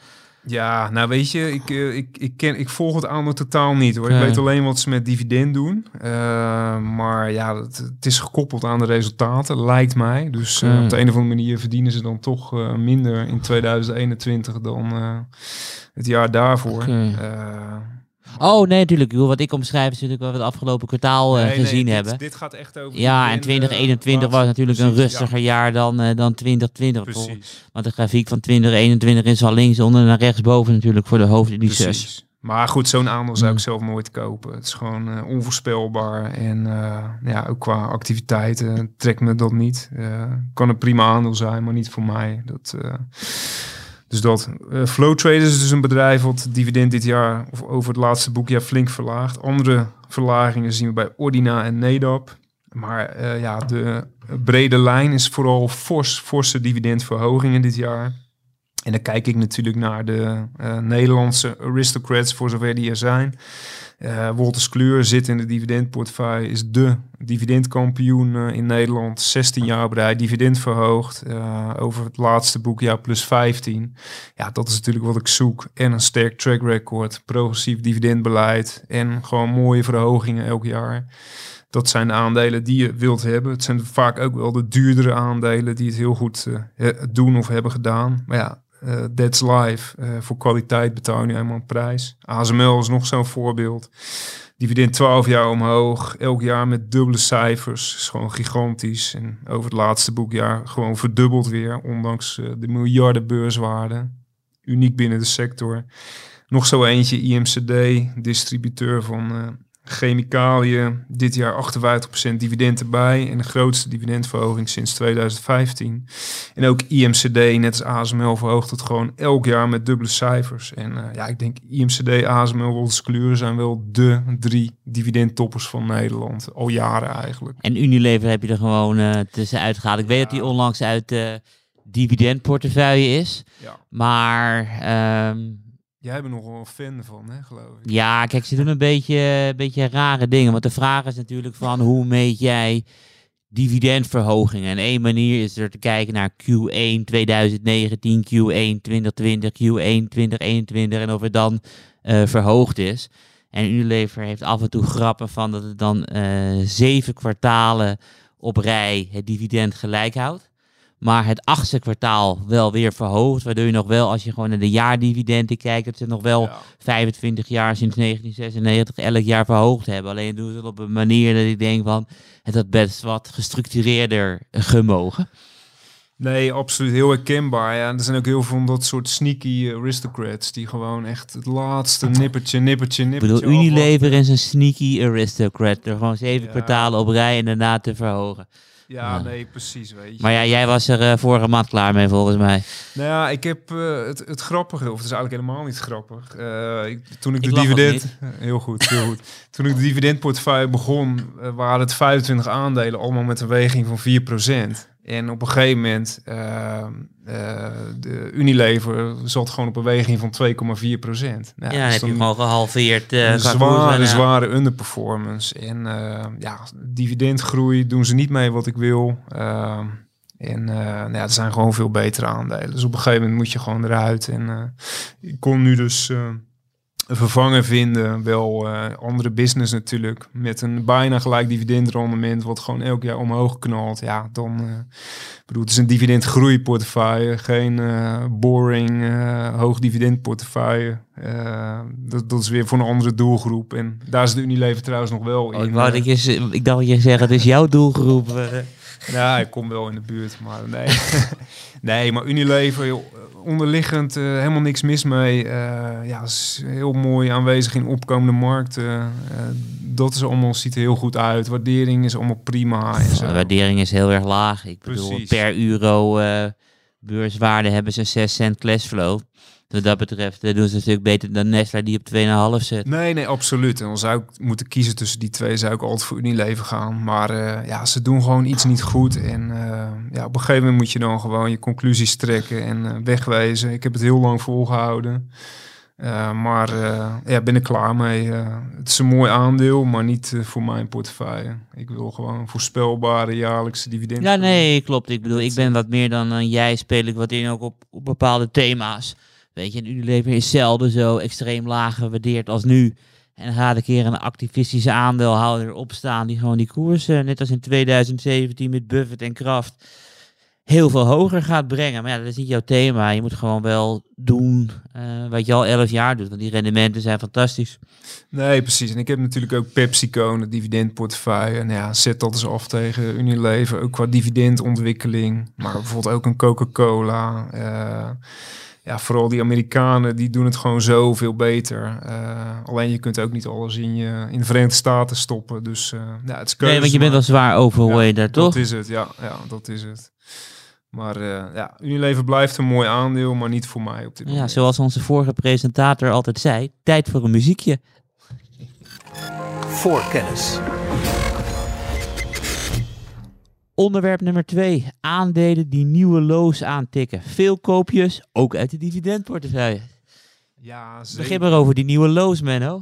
Ja, nou weet je, ik, eh, ik, ik, ken, ik volg het aandeel totaal niet hoor. Ik weet alleen wat ze met dividend doen. Eh, maar ja, het, het is gekoppeld aan de resultaten, lijkt mij. Dus eh, Oké. op de een of andere manier verdienen ze dan toch minder in 2021 dan het jaar daarvoor. Oké. Eh, Oh nee, natuurlijk. Wat ik omschrijf is natuurlijk wat we het afgelopen kwartaal eh, nee, gezien dit- hebben. Dit gaat echt over. Ja, en dividenden, 2021 was laatste- natuurlijk een ja, rustiger jaar dan, eh, dan 2020. bijvoorbeeld. Precies. Want de grafiek van 2021 is al linksonder naar rechtsboven natuurlijk voor de hoofdindices. Maar goed, zo'n aandeel zou ik Mm. zelf nooit kopen. Het is gewoon eh, onvoorspelbaar. En eh, ja, ook qua activiteiten trekt me dat niet. Eh, kan een prima aandeel zijn, maar niet voor mij. Dat, eh, dus dat. eh Flow Traders is dus een bedrijf wat dividend dit jaar, of over het laatste boekjaar, flink verlaagt. Andere verlagingen zien we bij Ordina en Nedap. Maar eh, ja, de brede lijn is vooral fors, forse dividendverhogingen dit jaar. En dan kijk ik natuurlijk naar de eh, Nederlandse aristocrats, voor zover die er zijn. Eh Wolters Kluwer zit in de dividendportefeuille, is de dividendkampioen eh, in Nederland. 16 jaar rij, dividend verhoogd. eh, over het laatste boekjaar plus 15. Ja, dat is natuurlijk wat ik zoek. En een sterk track record, progressief dividendbeleid en gewoon mooie verhogingen elk jaar. Dat zijn de aandelen die je wilt hebben. Het zijn vaak ook wel de duurdere aandelen die het heel goed doen of hebben gedaan. Maar ja, eh, that's life. Eh, voor kwaliteit betaal je prijs. ASML is nog zo'n voorbeeld. Dividend 12 jaar omhoog. Elk jaar met dubbele cijfers. Is gewoon gigantisch. En over het laatste boekjaar gewoon verdubbeld weer. Ondanks eh, de miljarden beurswaarde. Uniek binnen de sector. Nog zo eentje, IMCD, distributeur van chemicaliën. Dit jaar 58% dividend erbij en de grootste dividendverhoging sinds 2015. En ook IMCD, net als ASML, verhoogt het gewoon elk jaar met dubbele cijfers. En eh, ja, ik denk IMCD, ASML, Wolters Kluwer zijn wel de drie dividendtoppers van Nederland. Al jaren eigenlijk. En Unilever heb je er gewoon eh tussenuit gehaald. Ik weet dat die onlangs uit de dividendportefeuille is. Ja. Maar ehm, Jij bent nog wel een fan van, hè, geloof ik. ja, kijk, ze doen een beetje, een beetje rare dingen. Want de vraag is natuurlijk van hoe meet jij dividendverhogingen? En één manier is er te kijken naar Q1 2019, Q1 2020, Q1 2021 en of het dan eh, verhoogd is. En Unilever heeft af en toe grappen van dat het dan eh, zeven kwartalen op rij het dividend gelijk houdt. Maar het achtste kwartaal wel weer verhoogd. Waardoor je nog wel, als je gewoon naar de jaardividenden kijkt, dat ze nog wel Ja. 25 jaar sinds 1996 elk jaar verhoogd hebben. Alleen doen ze het op een manier dat ik denk van het had best wat gestructureerder gemogen. Nee, absoluut heel herkenbaar. Ja. Er zijn ook heel veel van dat soort sneaky aristocrats die gewoon echt het laatste nippertje, nippertje, Ik nippertje. bedoel, Unilever is een sneaky aristocrat. Er gewoon zeven Ja. kwartalen op rij en daarna te verhogen. Ja, Ja. nee, precies, weet je. Maar ja, jij was er eh, vorige maand klaar mee volgens mij. Nou ja, ik heb eh, het, het grappige, of het is eigenlijk helemaal niet grappig. Eh, ik, toen ik de Ik dividend... Heel goed, heel goed. Toen ik de dividendportefeuille begon, waren het 25 aandelen, allemaal met een weging van 4%. En op een gegeven moment, eh, de Unilever zat gewoon op een weging van 2,4%. Nou, Ja, dus heb je dan- gewoon gehalveerd. eh, een zware, zware underperformance. En eh, ja, dividendgroei doen ze niet mee wat ik wil. Ehm, en eh, nou ja, er zijn gewoon veel betere aandelen. Dus op een gegeven moment moet je gewoon eruit. En ik kon nu dus een vervanger vinden. Wel eh, andere business natuurlijk. Met een bijna gelijk dividendrendement. Wat gewoon elk jaar omhoog knalt. Ja, dan... eh bedoel, het is een dividendgroeiportefeuille. Geen eh, boring hoog dividendportefeuille. Dat, dat is weer voor een andere doelgroep. En daar is de Unilever trouwens nog wel Oh, in. ik, dat je, z- ik dacht je zeggen, het is jouw doelgroep. Ja, ik kom wel in de buurt, maar nee. nee, maar Unilever, joh, onderliggend eh, helemaal niks mis mee. Eh, ja, is heel mooi aanwezig in opkomende markten. Eh, dat is allemaal, ziet er heel goed uit. Waardering is allemaal prima. En zo. De waardering is heel erg laag. Ik bedoel, Precies. per euro beurswaarde hebben ze 6 cent cashflow. Wat dat betreft eh, doen ze stuk beter dan Nestlé die op 2,5 zit. Nee, nee, absoluut. En dan zou ik moeten kiezen tussen die twee, zou ik altijd voor Unilever gaan. Maar eh, ja, ze doen gewoon iets niet goed. En eh, ja, op een gegeven moment moet je dan gewoon je conclusies trekken en eh, wegwezen. Ik heb het heel lang volgehouden. Eh, maar ja, ben ik klaar mee. Het is een mooi aandeel, maar niet voor mijn portefeuille. Ik wil gewoon voorspelbare jaarlijkse dividenden. Ja, nee, klopt. Ik bedoel, ik ben wat meer dan jij, speel ik wat in ook op, op bepaalde thema's. Weet je, en Unilever is zelden zo extreem laag gewaardeerd als nu. En dan gaat een keer een activistische aandeelhouder opstaan die gewoon die koers, eh, net als in 2017 met Buffett en Kraft, heel veel hoger gaat brengen. Maar ja, dat is niet jouw thema. Je moet gewoon wel doen eh, wat je al 11 jaar doet, want die rendementen zijn fantastisch. Nee, precies. En ik heb natuurlijk ook PepsiCo, een dividendportefeuille. En ja, zet dat eens af tegen Unilever, ook qua dividendontwikkeling. Maar bijvoorbeeld ook een Coca-Cola. Eh, ja, vooral die Amerikanen, die doen het gewoon zoveel beter. Eh, alleen je kunt ook niet alles in, je, in de Verenigde Staten stoppen. Dus eh ja, het is Nee, want je bent wel zwaar overweight daar, toch? Dat is het, ja. Ja, dat is het. Maar eh, ja, Unilever blijft een mooi aandeel, maar niet voor mij op dit Ja, moment. zoals onze vorige presentator altijd zei, tijd voor een muziekje. voor kennis. Onderwerp nummer 2. Aandelen die nieuwe lows aantikken. Veel koopjes, ook uit de dividendportefeuille. Ja, zeker. Begin maar over die nieuwe lows, Menno.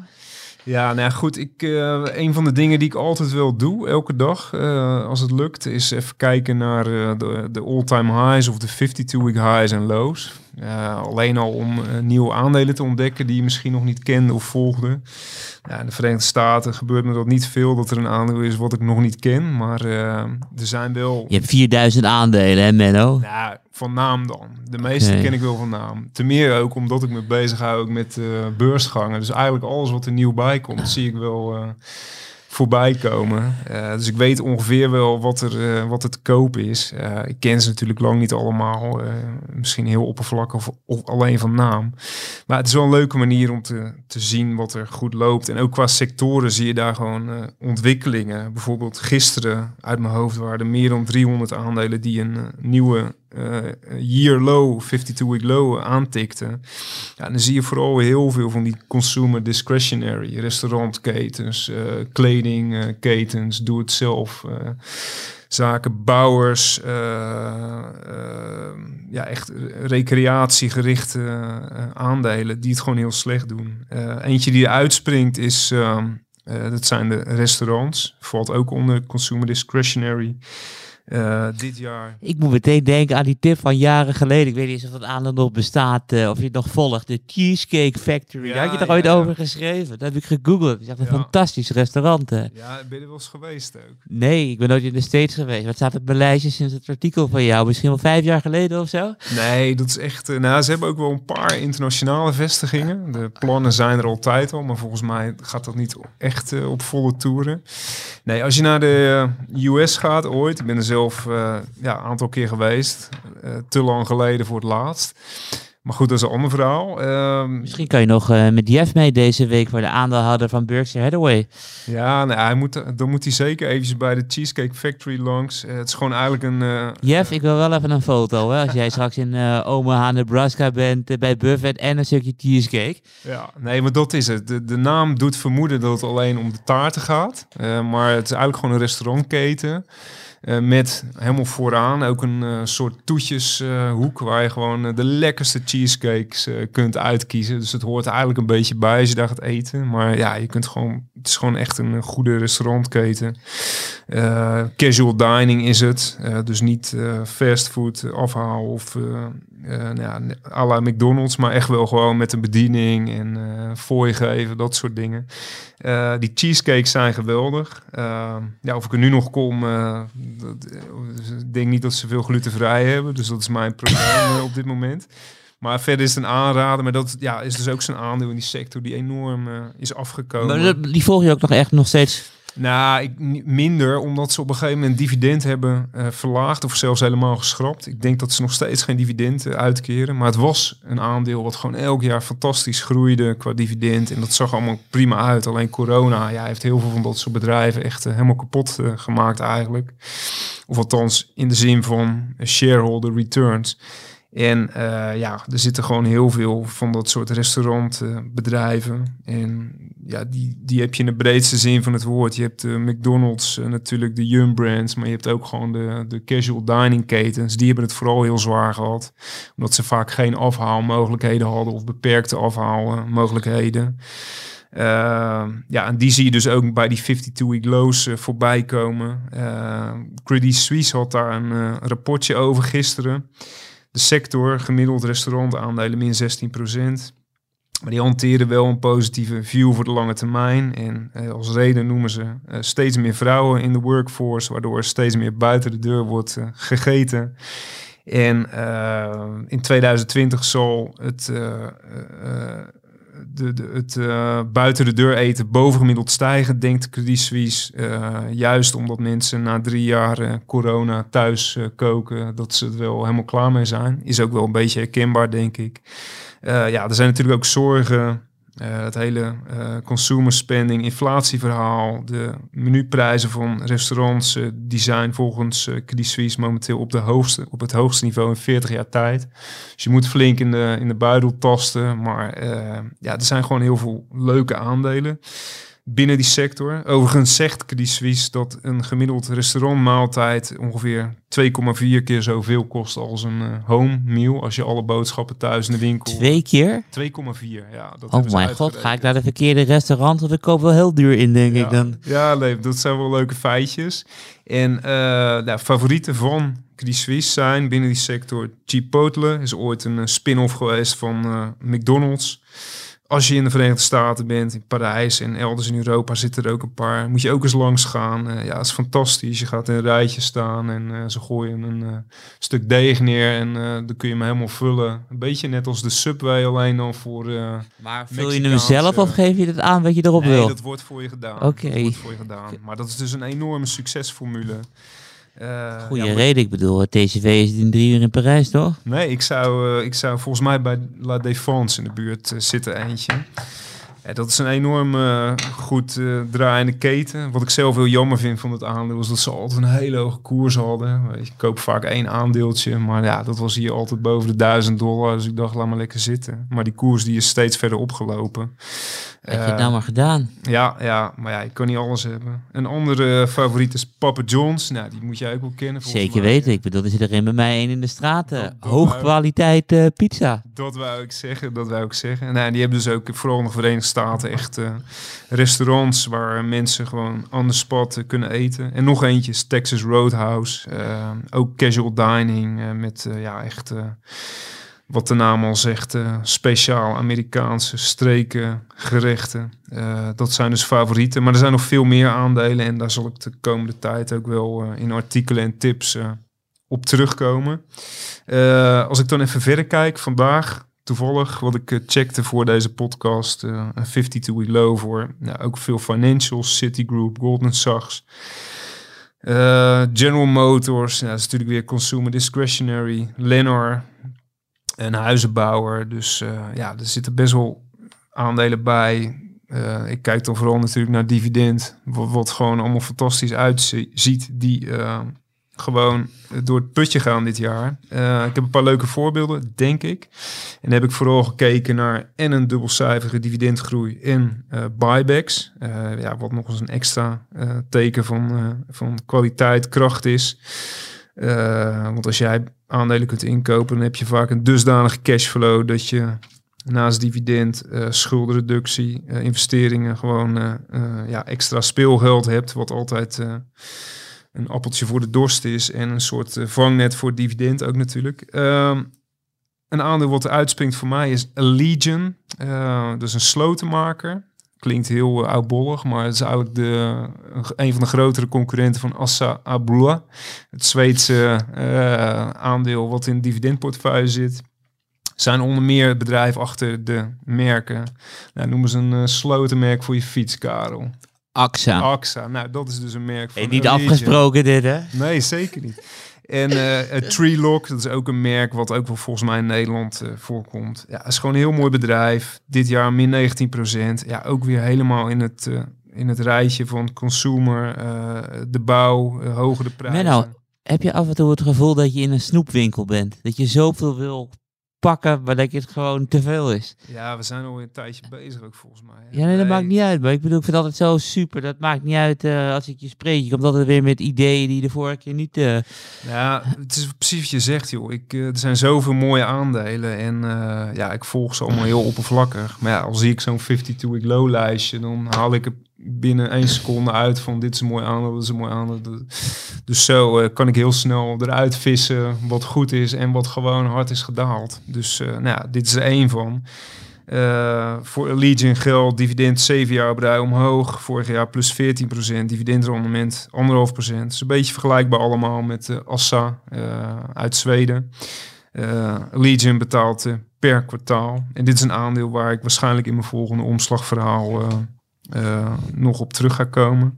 Ja, nou ja, goed. Ik, eh, een van de dingen die ik altijd wel doe, elke dag, eh, als het lukt, is even kijken naar eh, de, de all-time highs of de 52-week highs en lows. Alleen al om nieuwe aandelen te ontdekken die je misschien nog niet kende of volgde. Ja, in de Verenigde Staten gebeurt me dat niet veel, dat er een aandeel is wat ik nog niet ken. Maar er zijn wel... Je hebt 4000 aandelen, hè, Menno? Nou, van naam dan. De meeste ken ik wel van naam. Ten meer ook omdat ik me bezig hou ook met eh, beursgangen. Dus eigenlijk alles wat er nieuw bij komt, zie ik wel eh, voorbij komen. Eh, dus ik weet ongeveer wel wat er, wat er te koop is. Ik ken ze natuurlijk lang niet allemaal. misschien heel oppervlakkig of, of alleen van naam. Maar het is wel een leuke manier om te, te zien wat er goed loopt. En ook qua sectoren zie je daar gewoon ontwikkelingen. Bijvoorbeeld gisteren uit mijn hoofd waren er meer dan 300 aandelen die een nieuwe year low, 52-week low aantikten. Ja, dan zie je vooral heel veel van die consumer discretionary, restaurantketens, eh kledingketens, doe-het-zelf, eh, zaken, bouwers, eh, eh, ja, echt recreatiegerichte eh, aandelen die het gewoon heel slecht doen. Eh, eentje die uitspringt is, ehm, eh, dat zijn de restaurants, valt ook onder consumer discretionary. Eh, dit jaar Ik moet meteen denken aan die tip van jaren geleden. Ik weet niet eens of dat aandeel nog bestaat, eh, of je het nog volgt. De Cheesecake Factory. Daar had je Ja, toch ooit ja, over geschreven? Dat heb ik gegoogeld. Het is echt een fantastisch restaurant. eh. Ja, ben je er wel eens geweest ook? Nee, ik ben nooit in de States geweest. Wat staat op mijn lijstje sinds het artikel van jou? Misschien wel vijf jaar geleden of zo? Nee, dat is echt... eh, nou, ze hebben ook wel een paar internationale vestigingen. De plannen zijn er altijd al, maar volgens mij gaat dat niet echt op volle toeren. Nee, als je naar de US gaat ooit, ik ben er zelf eh, ja, een aantal keer geweest. eh, te lang geleden voor het laatst. Maar goed, dat is een ander verhaal. Ehm, Misschien kan je nog eh, met Jeff mee deze week voor de aandeelhouder van Berkshire Hathaway. ja, nou, hij moet, dan moet hij zeker eventjes bij de Cheesecake Factory langs. Het is gewoon eigenlijk een... eh, Jeff, ik wil wel even een foto. Hè, als jij straks in Omaha, Nebraska bent bij Buffett en een stukje cheesecake. Ja, nee, maar dat is het. De, de naam doet vermoeden dat het alleen om de taarten gaat. Maar het is eigenlijk gewoon een restaurantketen. Eh, met helemaal vooraan ook een eh, soort toetjeshoek waar je gewoon eh, de lekkerste cheesecakes eh, kunt uitkiezen. Dus het hoort eigenlijk een beetje bij als je daar gaat eten. Maar ja, je kunt gewoon, het is gewoon echt een goede restaurantketen. Eh, casual dining is het. Eh, dus niet eh fastfood afhaal of eh, eh nou ja, McDonald's, maar echt wel gewoon met een bediening en eh fooi geven, dat soort dingen. Eh, die cheesecakes zijn geweldig. Eh, ja, of ik er nu nog kom, eh, dat, eh, ik denk niet dat ze veel glutenvrij hebben, dus dat is mijn probleem eh, op dit moment. Maar verder is het een aanrader, maar dat ja, is dus ook zo'n aandeel in die sector die enorm eh, is afgekomen. Maar die volg je ook nog echt nog steeds. Nou, ik, minder, omdat ze op een gegeven moment dividend hebben eh, verlaagd of zelfs helemaal geschrapt. Ik denk dat ze nog steeds geen dividend eh, uitkeren. Maar het was een aandeel wat gewoon elk jaar fantastisch groeide qua dividend. En dat zag allemaal prima uit. Alleen corona ja, heeft heel veel van dat soort bedrijven echt helemaal kapot gemaakt eigenlijk. Of althans in de zin van eh, shareholder returns. En eh, ja, er zitten gewoon heel veel van dat soort restaurantbedrijven. en ja, die, die heb je in de breedste zin van het woord. Je hebt de McDonald's, eh, natuurlijk de Yum Brands, maar je hebt ook gewoon de, de casual dining ketens. Die hebben het vooral heel zwaar gehad. Omdat ze vaak geen afhaalmogelijkheden hadden of beperkte afhaalmogelijkheden. Eh, ja, en die zie je dus ook bij die 52-week lows eh, voorbij komen. Credit Suisse had daar een rapportje over gisteren. Sector, gemiddeld restaurantaandelen min 16%. Maar die hanteren wel een positieve view voor de lange termijn. En eh, als reden noemen ze eh, steeds meer vrouwen in de workforce, waardoor steeds meer buiten de deur wordt eh, gegeten. En in 2020 zal het, de, het eh, buiten de deur eten bovengemiddeld stijgen, denkt Credit Suisse. Eh, juist omdat mensen na drie jaar eh, corona thuis koken, dat ze er wel helemaal klaar mee zijn. Is ook wel een beetje herkenbaar, denk ik. Ja, er zijn natuurlijk ook zorgen. Eh, het hele eh, consumer spending, inflatieverhaal, de menuprijzen van restaurants, eh, die zijn volgens eh Credit Suisse momenteel op, de hoogste, op het hoogste niveau in 40 jaar tijd. Dus je moet flink in de, in de buidel tasten. Maar eh, ja, er zijn gewoon heel veel leuke aandelen binnen die sector. Overigens zegt Credit Suisse dat een gemiddeld restaurantmaaltijd ongeveer 2,4 keer zoveel kost als een eh, home meal. Als je alle boodschappen thuis in de winkel... Twee keer? 2,4, ja. Dat Oh mijn god, ga ik naar de verkeerde restaurant? Want ik koop wel heel duur in, denk ja. ik dan. Ja, nee, dat zijn wel leuke feitjes. En nou, favorieten van Credit Suisse zijn binnen die sector Chipotle. Is ooit een eh, spin-off geweest van McDonald's. Als je in de Verenigde Staten bent, in Parijs en elders in Europa zitten er ook een paar. Moet je ook eens langs gaan. Eh, ja, het is fantastisch. Je gaat in een rijtje staan en eh, ze gooien een eh, stuk deeg neer en dan kun je hem helemaal vullen. Een beetje net als de Subway, alleen dan voor... Maar vul je hem zelf of geef je het aan wat je erop nee, wil? dat wordt voor je gedaan. Oké. Voor je gedaan. Maar dat is dus een enorme succesformule. Eh, ja, maar- reden, ik bedoel, het TCV is in drie uur in Parijs, toch? Nee, ik zou, eh, ik zou volgens mij bij La Défense in de buurt eh, zitten eentje. Ja, dat is een enorm eh, goed eh, draaiende keten. Wat ik zelf heel jammer vind van het aandeel is dat ze altijd een hele hoge koers hadden. Weet je, Ik koop vaak één aandeeltje, maar ja, dat was hier altijd boven de 1000 dollar. Dus ik dacht, laat maar lekker zitten. Maar die koers die is steeds verder opgelopen. Heb je het Eh, nou maar gedaan? ja, ja, maar ja, ik kan niet alles hebben. Een andere favoriet is Papa John's. Nou, die moet jij ook wel kennen. Zeker mij. weten. Ik bedoel, er zit er bij mij één in de straat. eh, Dat- dat Hoog wou- kwaliteit eh, pizza. Dat wou ik zeggen, dat wou ik zeggen. Nou, die hebben dus ook vooral in de Verenigde Staten echt eh, restaurants waar mensen gewoon on the spot eh, kunnen eten. En nog eentje Texas Roadhouse. eh, ook casual dining met ja, echt, wat de naam al zegt, speciaal Amerikaanse streken gerechten. Dat zijn dus favorieten. Maar er zijn nog veel meer aandelen en daar zal ik de komende tijd ook wel in artikelen en tips op terugkomen. Als ik dan even verder kijk, vandaag toevallig wat ik eh, checkte voor deze podcast, eh, een 52-week low voor nou, ook veel financials, Citigroup, Goldman Sachs. Eh, General Motors, ja, dat is natuurlijk weer consumer discretionary. Lennar, een huizenbouwer. Dus ja, er zitten best wel aandelen bij. Ik kijk dan vooral natuurlijk naar dividend, wat, wat gewoon allemaal fantastisch uitziet. Die gewoon door het putje gaan dit jaar. Eh, ik heb een paar leuke voorbeelden, denk ik. En heb ik vooral gekeken naar en een dubbelcijferige dividendgroei en eh, buybacks. Eh, ja, wat nog eens een extra teken van, van kwaliteit, kracht is. Want als jij aandelen kunt inkopen, dan heb je vaak een dusdanige cashflow dat je naast dividend, schuldenreductie, investeringen gewoon ja, extra speelgeld hebt, wat altijd een appeltje voor de dorst is en een soort eh, vangnet voor dividend ook natuurlijk. Ehm, een aandeel wat uitspringt voor mij is Allegion. Uh, dus een slotenmaker. Klinkt heel uh, oudbollig, maar het is eigenlijk de, een van de grotere concurrenten van Assa Abloa. Het Zweedse aandeel wat in de dividendportefeuille zit. Zijn onder meer het bedrijf achter de merken. Nou, noemen ze een slotenmerk voor je fiets, Karel. AXA. AXA, nou dat is dus een merk van Hey, niet afgesproken dit, hè? Nee, zeker niet. En uh, Tree Lock, dat is ook een merk wat ook wel volgens mij in Nederland uh, voorkomt. Ja, het is gewoon een heel mooi bedrijf. Dit jaar min 19% Ja, ook weer helemaal in het, uh, in het rijtje van consumer, de bouw, hogere prijzen. Menno, heb je af en toe het gevoel dat je in een snoepwinkel bent? Dat je zoveel wil pakken, maar dat het gewoon te veel is. Ja, we zijn al een tijdje bezig ook volgens mij. Hè? Ja, nee, dat maakt niet uit. Maar ik bedoel, ik vind het altijd zo super. Dat maakt niet uit uh, als ik je spreek. Je komt altijd weer met ideeën die de vorige keer niet... Uh... Ja, het is precies wat je zegt, joh. Ik, uh, er zijn zoveel mooie aandelen en ja, ik volg ze allemaal heel oppervlakkig. Maar ja, als zie ik zo'n 52-week low lijstje, dan haal ik het binnen één seconde uit van dit is een mooi aandeel, dit is een mooi aandeel. Dus zo uh, kan ik heel snel eruit vissen wat goed is en wat gewoon hard is gedaald. Dus uh, nou dit is er één van. Uh, voor Allegion geldt dividend 7 jaar op rij omhoog. Vorig jaar plus 14%, dividendrendement 1,5%. is een beetje vergelijkbaar allemaal met Assa uit Zweden. Allegion betaalt per kwartaal. En dit is een aandeel waar ik waarschijnlijk in mijn volgende omslagverhaal uh, nog op terug ga komen.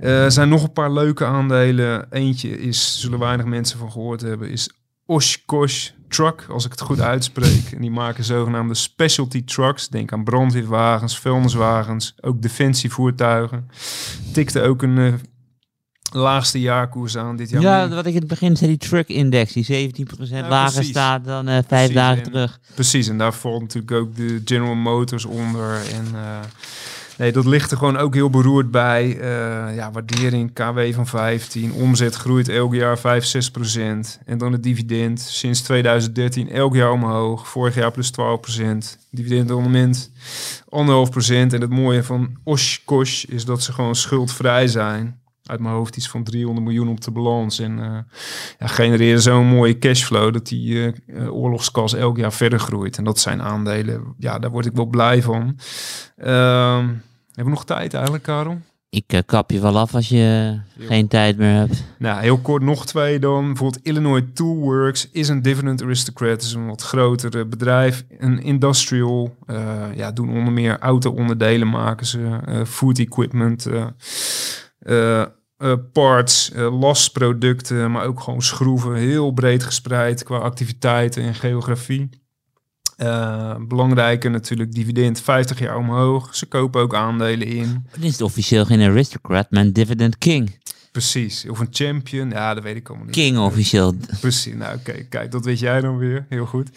Uh, er zijn nog een paar leuke aandelen. Eentje is, zullen weinig mensen van gehoord hebben, is Oshkosh Truck, als ik het goed uitspreek. En die maken zogenaamde specialty trucks. Denk aan brandweerwagens, vuilniswagens, ook defensievoertuigen. Tikte ook een uh, laagste jaarkoers aan dit jaar. Ja, wat ik in het begin zei, die truck index, die 17% ja, lager precies. staat dan uh, vijf dagen en, terug. Precies, en daar valt natuurlijk ook de General Motors onder en... Uh, Nee, dat ligt er gewoon ook heel beroerd bij. Uh, ja, waardering KW van 15. Omzet groeit elk jaar 5, 6 procent. En dan het dividend sinds 2013 elk jaar omhoog. Vorig jaar plus 12 procent. Dividendrendement anderhalf procent. En het mooie van Oshkosh is dat ze gewoon schuldvrij zijn. Uit mijn hoofd iets van 300 miljoen op de balans. En uh, ja, genereren zo'n mooie cashflow dat die uh, oorlogskas elk jaar verder groeit. En dat zijn aandelen. Ja, daar word ik wel blij van. Uh, hebben we nog tijd eigenlijk, Karel? Ik kap je wel af als je heel. geen tijd meer hebt. Nou, heel kort nog twee dan. Bijvoorbeeld Illinois Toolworks is een dividend aristocrat. is een wat groter bedrijf. Een industrial. Ja, doen onder meer auto-onderdelen maken ze. Food equipment. Parts, lastproducten, maar ook gewoon schroeven. Heel breed gespreid qua activiteiten en geografie. Uh, belangrijke natuurlijk, dividend 50 jaar omhoog. Ze kopen ook aandelen in. Dit is officieel geen aristocrat, maar een dividend king. Precies, of een champion, ja, dat weet ik allemaal niet. King officieel. Precies, nou oké, okay, kijk, dat weet jij dan weer, heel goed.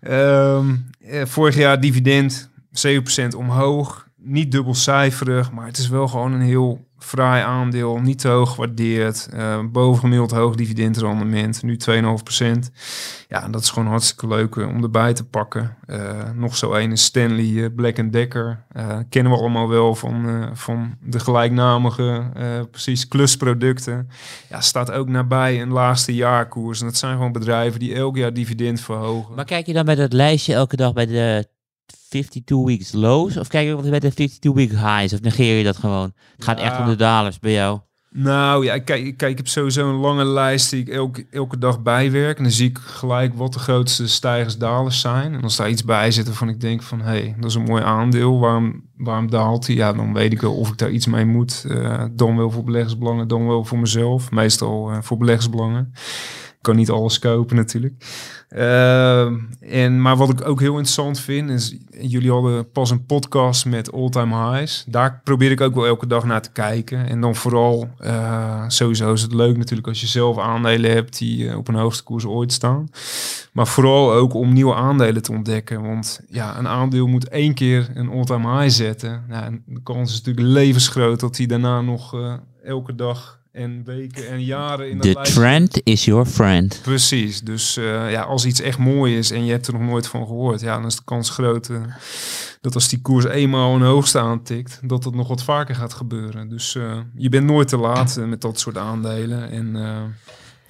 Um, eh, vorig jaar dividend 7% omhoog, niet dubbelcijferig, maar het is wel gewoon een heel fraai aandeel, niet te hoog gewaardeerd, uh, bovengemiddeld hoog dividendrendement, nu 2,5%. Ja, dat is gewoon hartstikke leuk uh, om erbij te pakken. Uh, nog zo een is Stanley Black Decker. kennen we allemaal wel van, van de gelijknamige, precies, klusproducten. Ja, staat ook nabij een laagste jaarkoers. En dat zijn gewoon bedrijven die elk jaar dividend verhogen. Maar kijk je dan bij dat lijstje elke dag bij de 52 weeks lows? Of kijk je wat bij de 52 week highs? Of negeer je dat gewoon? Het gaat ja. echt om de dalers bij jou. Nou ja, kijk, kijk ik heb sowieso een lange lijst die ik elke, elke dag bijwerk. En dan zie ik gelijk wat de grootste stijgers dalers zijn. En als daar iets bij zit waarvan ik denk van... hé, hey, dat is een mooi aandeel. Waarom, waarom daalt hij? Ja, dan weet ik wel of ik daar iets mee moet. Uh, dan wel voor beleggersbelangen, dan wel voor mezelf. Meestal uh, voor beleggersbelangen. Kan niet alles kopen natuurlijk. Uh, en, maar wat ik ook heel interessant vind, is jullie hadden pas een podcast met All Time Highs. Daar probeer ik ook wel elke dag naar te kijken. En dan vooral, uh, sowieso is het leuk natuurlijk als je zelf aandelen hebt die uh, op een hoogste koers ooit staan. Maar vooral ook om nieuwe aandelen te ontdekken. Want ja, een aandeel moet één keer een all time high zetten. Nou, de kans is natuurlijk levensgroot dat hij daarna nog uh, elke dag en weken en jaren in de trend is your friend. Precies. Dus uh, ja, als iets echt mooi is en je hebt er nog nooit van gehoord, ja, dan is de kans groot uh, dat als die koers eenmaal een hoogste aantikt, dat het nog wat vaker gaat gebeuren. Dus uh, je bent nooit te laat met dat soort aandelen. En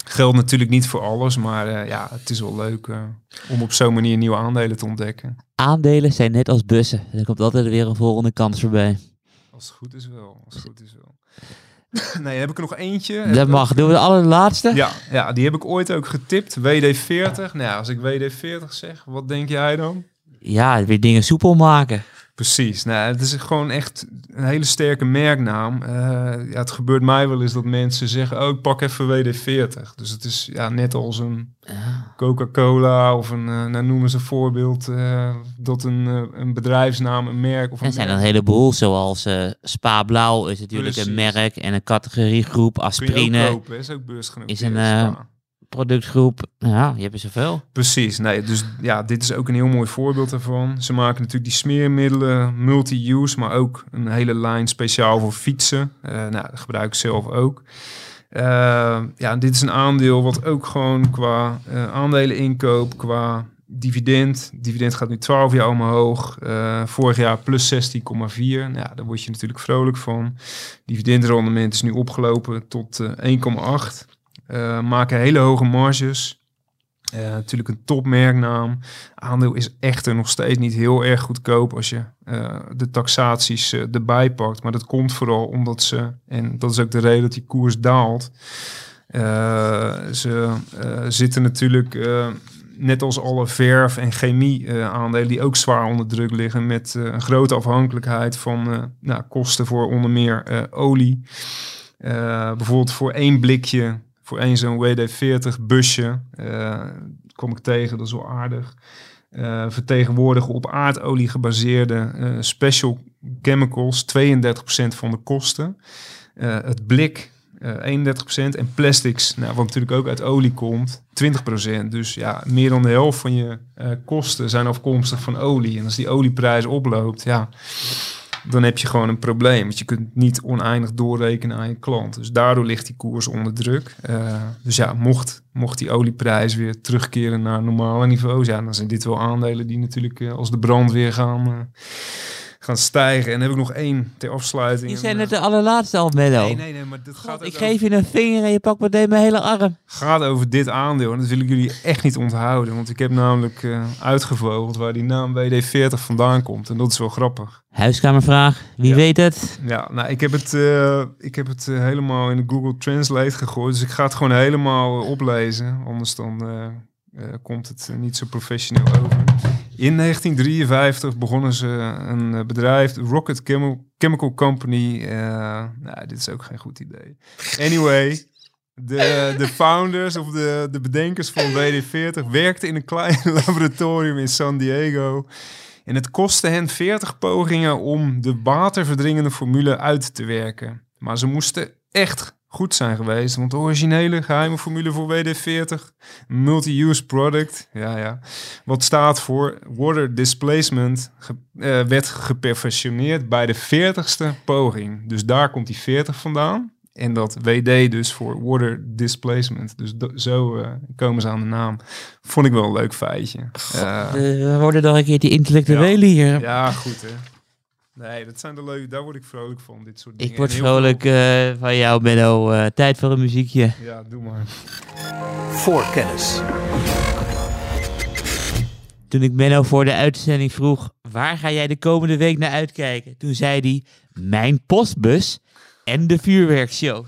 Geldt natuurlijk niet voor alles, maar eh, ja, het is wel leuk eh, om op zo'n manier nieuwe aandelen te ontdekken. Aandelen zijn net als bussen. Er komt altijd weer een volgende kans voorbij. Als het goed is wel, als het goed is wel. Nee, heb ik er nog eentje. Dat mag. Doen we de allerlaatste? Ja, ja, die heb ik ooit ook getipt. WD-40. Nou, als ik WD-40 zeg, wat denk jij dan? Ja, weer dingen soepel maken. Precies. Nou, het is gewoon echt een hele sterke merknaam. Eh, ja, het gebeurt mij wel eens dat mensen zeggen, oh, ik pak even WD-40. Dus het is ja, net als een Coca-Cola of een, uh, nou noemen ze een voorbeeld, uh, dat een, een bedrijfsnaam, een merk of een Er zijn merk. een heleboel, zoals eh, Spa Blauw is natuurlijk een merk en een categoriegroep. Aspirine kopen, is ook beursgenoteerd. is een, eh. Productgroep. Ja, je hebt er zoveel. Precies, nee, dus ja, dit is ook een heel mooi voorbeeld daarvan. Ze maken natuurlijk die smeermiddelen, multi-use, maar ook een hele lijn speciaal voor fietsen. Eh nou, dat gebruik ik zelf ook. Eh, ja, dit is een aandeel wat ook gewoon qua eh aandelen inkoop, qua dividend. Dividend gaat nu 12 jaar omhoog. Vorig jaar plus 16,4. Nou, ja, daar word je natuurlijk vrolijk van. Dividendrendement is nu opgelopen tot eh, 1,8. Eh, maken hele hoge marges. Eh, natuurlijk een topmerknaam. Aandeel is echter nog steeds niet heel erg goedkoop als je eh, de taxaties erbij pakt. Maar dat komt vooral omdat ze, en dat is ook de reden dat die koers daalt. Ze zitten natuurlijk, net als alle verf- en chemie eh, aandelen, die ook zwaar onder druk liggen. Met een grote afhankelijkheid van nou, kosten voor onder meer olie. Bijvoorbeeld voor één blikje, voor één zo'n WD-40 busje, eh, kom ik tegen, dat is wel aardig. Eh, vertegenwoordigen op aardolie gebaseerde eh, special chemicals 32% van de kosten. Het blik eh 31% en plastics, nou, wat natuurlijk ook uit olie komt, 20%. Dus ja, meer dan de helft van je kosten zijn afkomstig van olie. En als die olieprijs oploopt, ja, dan heb je gewoon een probleem. Want je kunt niet oneindig doorrekenen aan je klant. Dus daardoor ligt die koers onder druk. Eh, dus ja, mocht, mocht die olieprijs weer terugkeren naar normale niveaus, ja, dan zijn dit wel aandelen die natuurlijk eh, als de brandweer gaan, eh, gaan stijgen. En dan heb ik nog één ter afsluiting. Die zijn eh, het de allerlaatste al, Menno. Nee, nee, nee, maar dit gaat, God, ik over- geef je een vinger en je pakt meteen mijn hele arm. gaat over dit aandeel. En dat wil ik jullie echt niet onthouden. Want ik heb namelijk eh, uitgevogeld waar die naam WD-40 vandaan komt. En dat is wel grappig. Huiskamervraag, wie Ja. weet het? Ja, nou, ik heb het, eh, ik heb het eh, helemaal in de Google Translate gegooid. Dus ik ga het gewoon helemaal eh, oplezen. Anders dan eh, eh, komt het eh, niet zo professioneel over. In 1953 begonnen ze een eh, bedrijf, Rocket Chemi- Chemical Company. eh, nou, dit is ook geen goed idee. Anyway, de, de founders of de, de bedenkers van WD-40 werkten in een klein laboratorium in San Diego. En het kostte hen 40 pogingen om de waterverdringende formule uit te werken. Maar ze moesten echt goed zijn geweest. Want de originele geheime formule voor WD-40, multi-use product, ja, ja, wat staat voor water displacement, ge- eh, werd geperfectioneerd bij de 40ste poging. Dus daar komt die 40 vandaan. En dat WD dus voor water displacement. Dus zo eh, komen ze aan de naam. Vond ik wel een leuk feitje. We worden nog een keer die intellectuele hier. ja, goed hè. Nee, dat zijn de leuke. Daar word ik vrolijk van, dit soort dingen. Ik word vrolijk eh, van jou, Menno. Eh, tijd voor een muziekje. Ja, doe maar. Voor kennis. Toen ik Menno voor de uitzending vroeg, waar ga jij de komende week naar uitkijken? Toen zei hij, mijn postbus en de vuurwerkshow.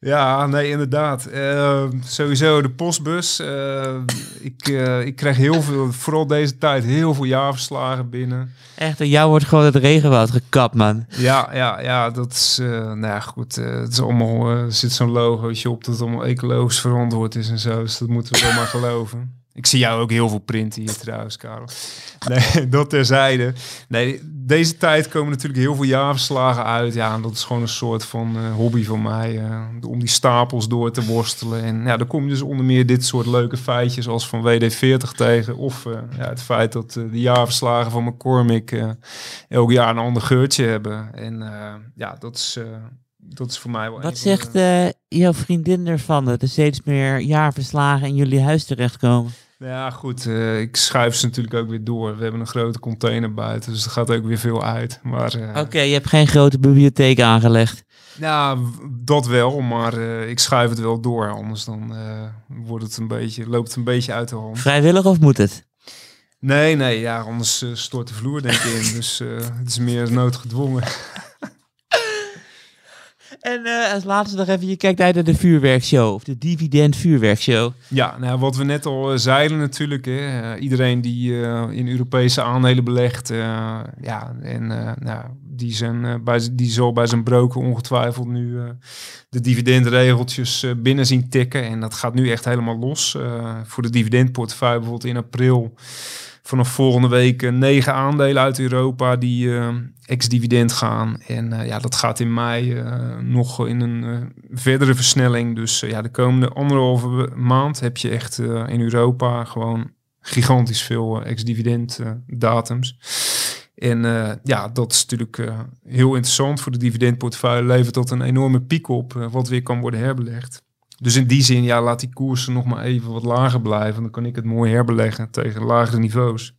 Ja, nee, inderdaad. Eh, sowieso de postbus. Eh, ik, eh, ik krijg heel veel, vooral deze tijd, heel veel jaarverslagen binnen. Echt, en jou wordt gewoon het regenwoud gekapt, man. Ja, ja, ja, dat is, eh, nou ja, goed. eh, het is allemaal, er zit zo'n logootje op dat het allemaal ecologisch verantwoord is en zo. Dus dat moeten we wel maar geloven. Ik zie jou ook heel veel printen hier trouwens, Karel. Nee, dat terzijde. Nee, deze tijd komen natuurlijk heel veel jaarverslagen uit. Ja, en dat is gewoon een soort van eh, hobby van mij. eh, om die stapels door te worstelen. En ja, dan kom je dus onder meer dit soort leuke feitjes als van WD-40 tegen. Of eh, ja, het feit dat de jaarverslagen van McCormick elk jaar een ander geurtje hebben. En ja, dat is, dat is voor mij wel Wat zegt jouw vriendin ervan dat er steeds meer jaarverslagen in jullie huis terechtkomen? Ja, goed. eh, ik schuif ze natuurlijk ook weer door. We hebben een grote container buiten, dus er gaat ook weer veel uit. Maar eh, Oké, je hebt geen grote bibliotheek aangelegd. w- dat wel, maar eh, ik schuif het wel door. Anders dan wordt het een beetje, loopt het een beetje uit de hand. Vrijwillig of moet het? Nee, nee, ja, anders stort de vloer denk ik in. Dus het is meer noodgedwongen. En eh, als laatste nog even, je kijkt uit naar de vuurwerkshow. Of de dividend vuurwerkshow. Ja, nou, wat we net al eh, zeiden natuurlijk. Hè, eh, iedereen die in Europese aandelen belegt, ja, en nou, die, zijn, bij, die zal bij zijn broker ongetwijfeld nu de dividendregeltjes binnen zien tikken. En dat gaat nu echt helemaal los. Voor de dividendportefeuille bijvoorbeeld in april vanaf volgende week eh, negen aandelen uit Europa die eh, ex-dividend gaan. En eh, ja, dat gaat in mei nog in een verdere versnelling. Dus ja, de komende anderhalve maand heb je echt in Europa gewoon gigantisch veel ex-dividend datums. En ja, dat is natuurlijk heel interessant voor de dividendportefeuille. Levert dat een enorme piek op, wat weer kan worden herbelegd. Dus in die zin, ja, laat die koersen nog maar even wat lager blijven. Dan kan ik het mooi herbeleggen tegen lagere niveaus.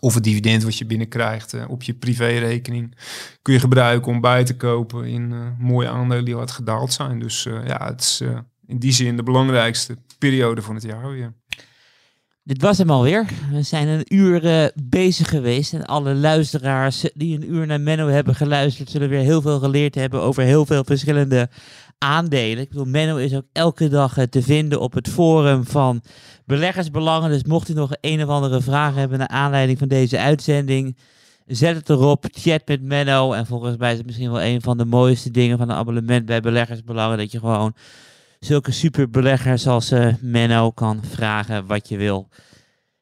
Of het dividend wat je binnenkrijgt eh, op je privérekening kun je gebruiken om bij te kopen in eh, mooie aandelen die hard gedaald zijn. Dus eh, ja, het is in die zin de belangrijkste periode van het jaar weer. Dit was hem alweer. We zijn een uur bezig geweest. En alle luisteraars die een uur naar Menno hebben geluisterd, zullen weer heel veel geleerd hebben over heel veel verschillende aandelen. Ik bedoel, Menno is ook elke dag eh, te vinden op het forum van beleggersbelangen. Dus mocht u nog een of andere vraag hebben naar aanleiding van deze uitzending, zet het erop, chat met Menno. En volgens mij is het misschien wel een van de mooiste dingen van een abonnement bij beleggersbelangen, dat je gewoon zulke superbeleggers als eh, Menno kan vragen wat je wil.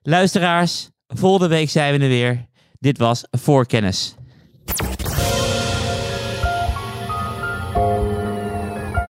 Luisteraars, volgende week zijn we er weer. Dit was Voorkennis.